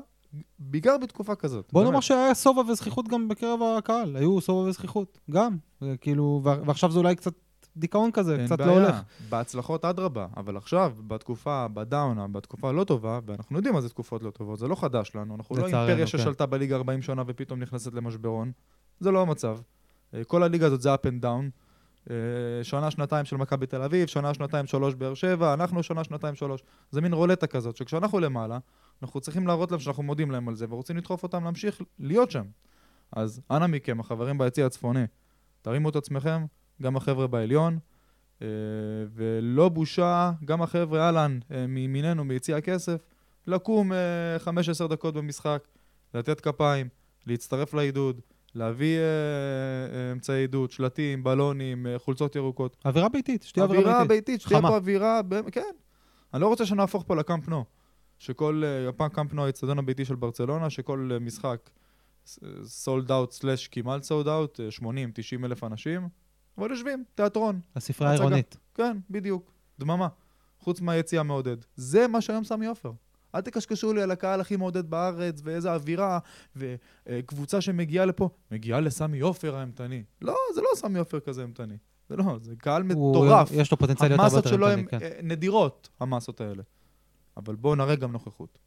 בעיקר בתקופה כזאת. בוא באמת. נאמר שהיה סובה וזכיחות גם בקרב הקהל, היו סובה וזכיחות, גם. אה, כאילו, ועכשיו זה אולי קצת דיכאון כזה, אין קצת בעיה. לא הולך. בהצלחות אדרבה, אבל עכשיו, בתקופה, בדאונה, בתקופה הלא טובה, ואנחנו יודעים מה זה תקופות לא טובות, זה לא חדש לנו, אנחנו לא אימפריה כן. ששלטה בליגה 40 שנה ופתאום נכנסת למשברון, זה לא המצב. אה, כל הליגה הזאת זה up and down. אה, שנה, שנתיים של מכבי תל אביב, שנה, שנתיים, שלוש באר שבע, אנחנו שנה, שנתיים, שלוש. זה מין רולטה כזאת, שכשאנחנו למעלה, אנחנו צריכים להראות להם שאנחנו מודים להם על זה, ורוצים לדחוף אותם להמשיך להיות שם. אז אנא מכם, החברים ביציע הצפוני, תרימו את עצמכם, גם החבר'ה בעליון, אה, ולא בושה, גם החבר'ה, אהלן, אה, מימיננו, מיציע הכסף, לקום אה, 15 דקות במשחק, לתת כפיים, להצטרף לעידוד, להביא אה, אה, אמצעי עידוד, שלטים, בלונים, אה, חולצות ירוקות. אווירה ביתית, שתהיה אווירה אווירה ביתית. ביתית, שתהיה. פה אווירה, ב- כן. אני לא רוצה שנהפוך פה לקאמפ נו. שכל, אה, הפעם קאמפ נו האצטדיון הביתי של ברצלונה, שכל אה, משחק sold out slash כמעט sold out, 80-90 אלף אנשים, אבל יושבים, תיאטרון. הספרייה. העירונית. כן, בדיוק. דממה. חוץ מהיציאה מעודד. זה מה שהיום סמי עופר. אל תקשקשו לי על הקהל הכי מעודד בארץ, ואיזה אווירה, וקבוצה שמגיעה לפה, מגיעה לסמי עופר האימתני. לא, זה לא סמי עופר כזה אימתני. זה לא, זה קהל מטורף. יש לו פוטנציאל להיות הרבה המסות יותר שלו הן אימתני, כן. אה, נדירות, המסות האלה. אבל בואו נראה גם נוכחות.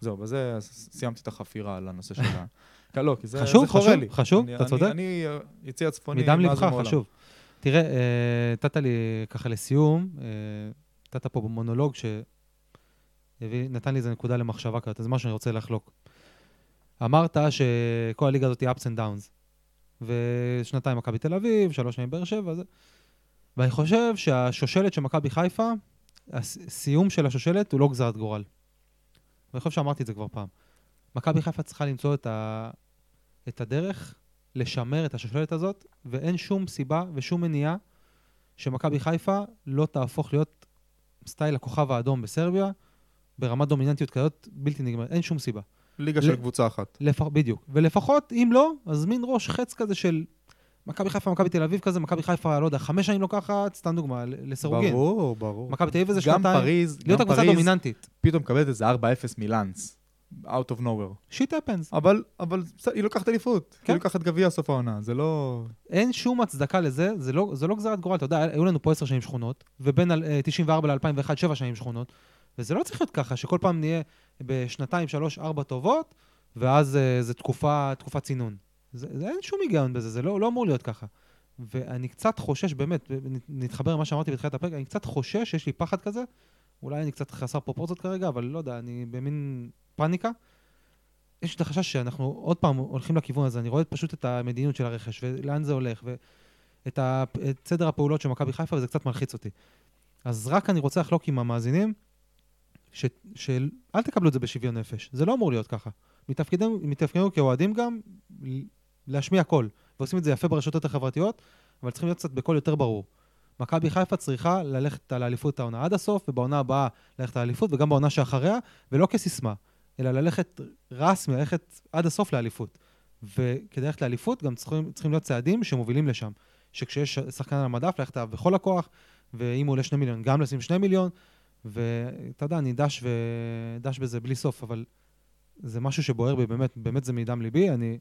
זהו, בזה סיימתי את החפירה על הנושא של ה... לא, כי זה חשוב, חורה חשוב, לי. חשוב, אני- אתה צודק. אני אה, יציע צפוני מדם ומעולם. חשוב. תראה, אה, נתת לי ככה לסיום, אה, נתת פה במונולוג שנתן לי איזה נקודה למחשבה כזאת, אז משהו שאני רוצה לחלוק. אמרת שכל הליגה הזאת היא ups and downs. ושנתיים מכבי תל אביב, שלוש שנים באר שבע, זה... ואני חושב שהשושלת של מכבי חיפה, הסיום של השושלת הוא לא גזרת גורל. ואני חושב שאמרתי את זה כבר פעם. מכבי חיפה צריכה למצוא את, ה... את הדרך לשמר את השושלת הזאת, ואין שום סיבה ושום מניעה שמכבי חיפה לא תהפוך להיות סטייל הכוכב האדום בסרביה, ברמת דומיננטיות כזאת בלתי נגמרת, אין שום סיבה. ליגה של קבוצה אחת. לפ... בדיוק. ולפחות, אם לא, אז מין ראש חץ כזה של מכבי חיפה, מכבי תל אביב כזה, מכבי חיפה, לא יודע, חמש שנים לוקחת, סתם דוגמה, לסירוגין. ברור, ברור. מכבי תל אביב איזה גם שנתיים, פריז, להיות גם הקבוצה פריז, הדומיננטית. פתאום מקבלת איזה 4-0 מלאנס. Out of nowhere. שיט הפנס. אבל, אבל היא לוקחת אליפות. כן. היא לוקחת גביע סוף העונה, זה לא... אין שום הצדקה לזה, זה לא, זה לא גזרת גורל, אתה יודע, היו לנו פה עשר שנים שכונות, ובין אל- אה, 94 ל-2001, שבע שנים שכונות, וזה לא צריך להיות ככה, שכל פעם נהיה בשנתיים, שלוש, ארבע טובות, ואז אה, זה תקופה, תקופת צינון. זה, זה אין שום היגיון בזה, זה לא, לא אמור להיות ככה. ואני קצת חושש, באמת, נתחבר למה שאמרתי בתחילת הפרק, אני קצת חושש, יש לי פחד כזה, אולי אני קצת חסר פרופורציות כרגע, אבל לא יודע, אני במין פאניקה. יש את החשש שאנחנו עוד פעם הולכים לכיוון הזה, אני רואה פשוט את המדיניות של הרכש, ולאן זה הולך, ואת ה, סדר הפעולות של מכבי חיפה, וזה קצת מלחיץ אותי. אז רק אני רוצה לחלוק עם המאזינים, ש, של אל תקבלו את זה בשוויון נפש, זה לא אמור להיות ככה. מתפקידנו, כאוהדים גם להשמיע קול, ועושים את זה יפה ברשתות החברתיות, אבל צריכים להיות קצת בקול יותר ברור. מכבי חיפה צריכה ללכת על האליפות העונה עד הסוף, ובעונה הבאה ללכת על האליפות, וגם בעונה שאחריה, ולא כסיסמה, אלא ללכת רסמי, ללכת עד הסוף לאליפות. וכדי ללכת לאליפות גם צריכים, צריכים להיות צעדים שמובילים לשם. שכשיש שחקן על המדף, ללכת עליו בכל הכוח, ואם הוא עולה שני מיליון, גם לשים שני מיליון, ואתה יודע, אני דש, ו... דש בזה בלי סוף, אבל זה משהו שבוער בי, באמת, באמת זה מדם ליבי. אני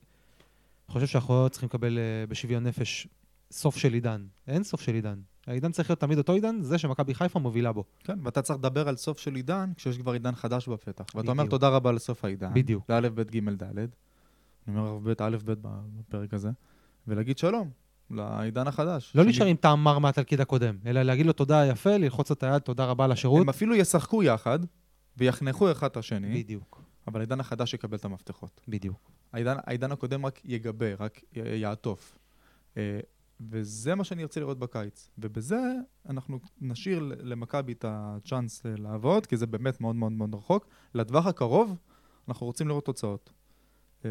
חושב שאנחנו לא צריכים לקבל uh, בשוויון נפש סוף של עידן. אין סוף של עידן. העידן צריך להיות תמיד אותו עידן, זה שמכבי חיפה מובילה בו. כן, ואתה צריך לדבר על סוף של עידן, כשיש כבר עידן חדש בפתח. ואתה אומר. תודה רבה לסוף העידן. בדיוק. לאלף, בית, גימל, דלת. אני אומר בית, א', ב' בפרק הזה. ולהגיד שלום לעידן החדש. לא שאני- להישאר עם טעם מר מהתלכיד הקודם, אלא להגיד לו תודה יפה, ללחוץ את היד, תודה רבה על השירות. הם אפילו ישחקו יחד, ויחנכו אחד את השני, בדיוק. אבל העידן החדש יקבל את המפתחות. בדיוק. העידן, העידן הקודם רק יגבה, רק יעטוף. וזה מה שאני ארצה לראות בקיץ. ובזה אנחנו נשאיר למכבי את הצ'אנס לעבוד, כי זה באמת מאוד מאוד מאוד רחוק. לטווח הקרוב, אנחנו רוצים לראות תוצאות. אה,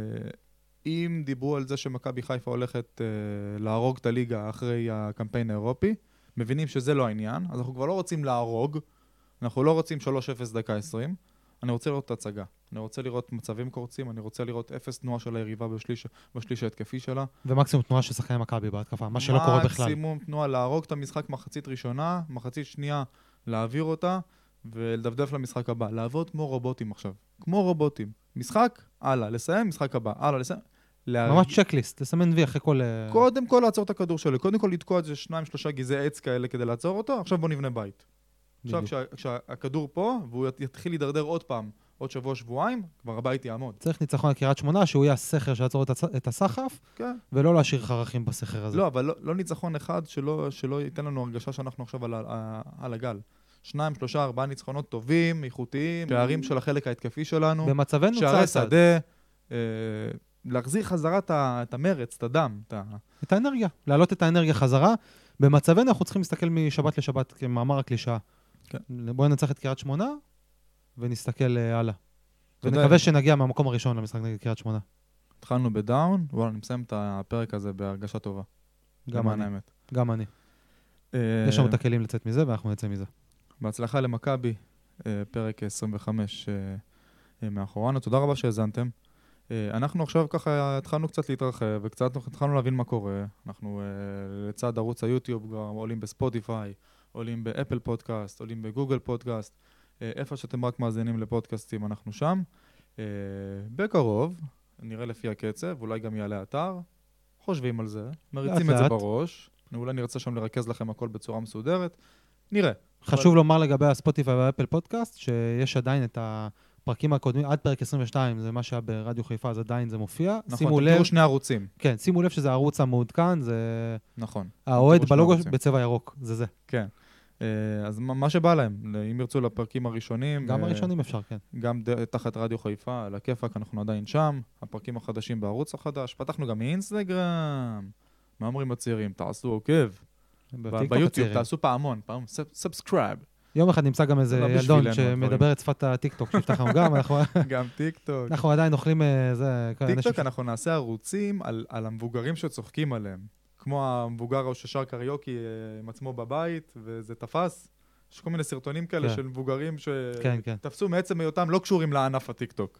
אם דיברו על זה שמכבי חיפה הולכת אה, להרוג את הליגה אחרי הקמפיין האירופי, מבינים שזה לא העניין, אז אנחנו כבר לא רוצים להרוג, אנחנו לא רוצים 3-0 דקה 20, אני רוצה לראות את ההצגה. אני רוצה לראות מצבים קורצים, אני רוצה לראות אפס תנועה של היריבה בשליש, בשליש ההתקפי שלה. ומקסימום תנועה של שחקני מכבי בהתקפה, מה שלא קורה בכלל. מקסימום תנועה, להרוג את המשחק מחצית ראשונה, מחצית שנייה להעביר אותה ולדפדף למשחק הבא. לעבוד כמו רובוטים עכשיו. כמו רובוטים. משחק, הלאה. לסיים, משחק הבא. הלאה, לסיים. להרג- ממש צ'קליסט, לסמן וי אחרי כל... אה, קודם כל לעצור את הכדור שלי. קודם כל לתקוע איזה שניים, שלושה גזעי עץ כאלה כדי לעצור אותו, עכשיו בוא נבנה בית. עכשיו כשהכדור פה, והוא ית- יתחיל להידרדר עוד פעם, עוד שבוע, שבועיים, כבר הבית יעמוד. צריך ניצחון על קריית שמונה, שהוא יהיה הסכר שיעצור את הסחף, כן. ולא להשאיר חרכים בסכר הזה. לא, אבל לא, לא ניצחון אחד שלא, שלא ייתן לנו הרגשה שאנחנו עכשיו על, על הגל. שניים, שלושה, ארבעה ניצחונות טובים, איכותיים, שערים של החלק ההתקפי שלנו, במצבנו שערי צעד צעד. שדה, אה, להחזיר חזרה את המרץ, את הדם, את ה... את האנרגיה, להעלות את האנרגיה חזרה. במצבנו אנחנו צריכים להסתכל משבת לשבת כמאמר הקלישאה. כן. בואו ננצח את קריית שמונה, ונסתכל אה, הלאה. ונקווה שנגיע מהמקום הראשון למשחק נגד קריית שמונה. התחלנו ב down, וואלה, אני מסיים את הפרק הזה בהרגשה טובה. גם אני. האמת. גם אני. אה, יש לנו את הכלים לצאת מזה, ואנחנו נצא מזה. בהצלחה למכבי, אה, פרק 25 אה, אה, מאחורינו. תודה רבה שהאזנתם. אה, אנחנו עכשיו ככה התחלנו קצת להתרחב וקצת התחלנו להבין מה קורה. אנחנו אה, לצד ערוץ היוטיוב כבר עולים בספוטיפיי, עולים באפל פודקאסט, עולים בגוגל פודקאסט. אה, איפה שאתם רק מאזינים לפודקאסטים, אנחנו שם. אה, בקרוב, נראה לפי הקצב, אולי גם יעלה אתר. חושבים על זה, מריצים את זה. בראש. אולי נרצה שם לרכז לכם הכל בצורה מסודרת. נראה. חשוב לומר לגבי הספוטיפיי והאפל פודקאסט, שיש עדיין את הפרקים הקודמים, עד פרק 22, זה מה שהיה ברדיו חיפה, אז עדיין זה מופיע. נכון, תראו שני ערוצים. כן, שימו לב שזה הערוץ המעודכן, זה נכון. האוהד בלוגו. בצבע ירוק, זה זה. כן. אה, אז מה שבא להם, אם ירצו לפרקים הראשונים. גם אה, הראשונים אפשר, כן. גם תחת רדיו חיפה, על הכיפאק, אנחנו עדיין שם. הפרקים החדשים בערוץ החדש. פתחנו גם אינסטגרם. מה אומרים הצעירים? תעשו עוקב. ביוטיוב. תעשו פעמון, פעמון, subscribe. יום אחד נמצא גם איזה לא ילדון שמדבר. את שפת הטיקטוק, שיפתח לנו גם, אנחנו- גם טיק טוק. אנחנו עדיין אוכלים אה, טיקטוק אנחנו נעשה ערוצים על המבוגרים שצוחקים עליהם. כמו המבוגר ההוא ששר קריוקי אה, עם עצמו בבית, וזה תפס. יש כל מיני סרטונים כאלה כן. של מבוגרים כן, כן. שתפסו מעצם היותם לא קשורים לענף הטיקטוק.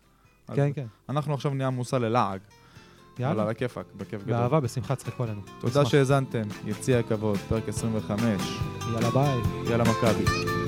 כן, כן. אנחנו עכשיו נהיה מושא ללעג, אבל יאללה, על הכיפאק, בכיף גדול. באהבה, בשמחה, צחקו עלינו. תודה. שהאזנתם, יציע הכבוד, פרק 25, יאללה, ביי. יאללה מכבי.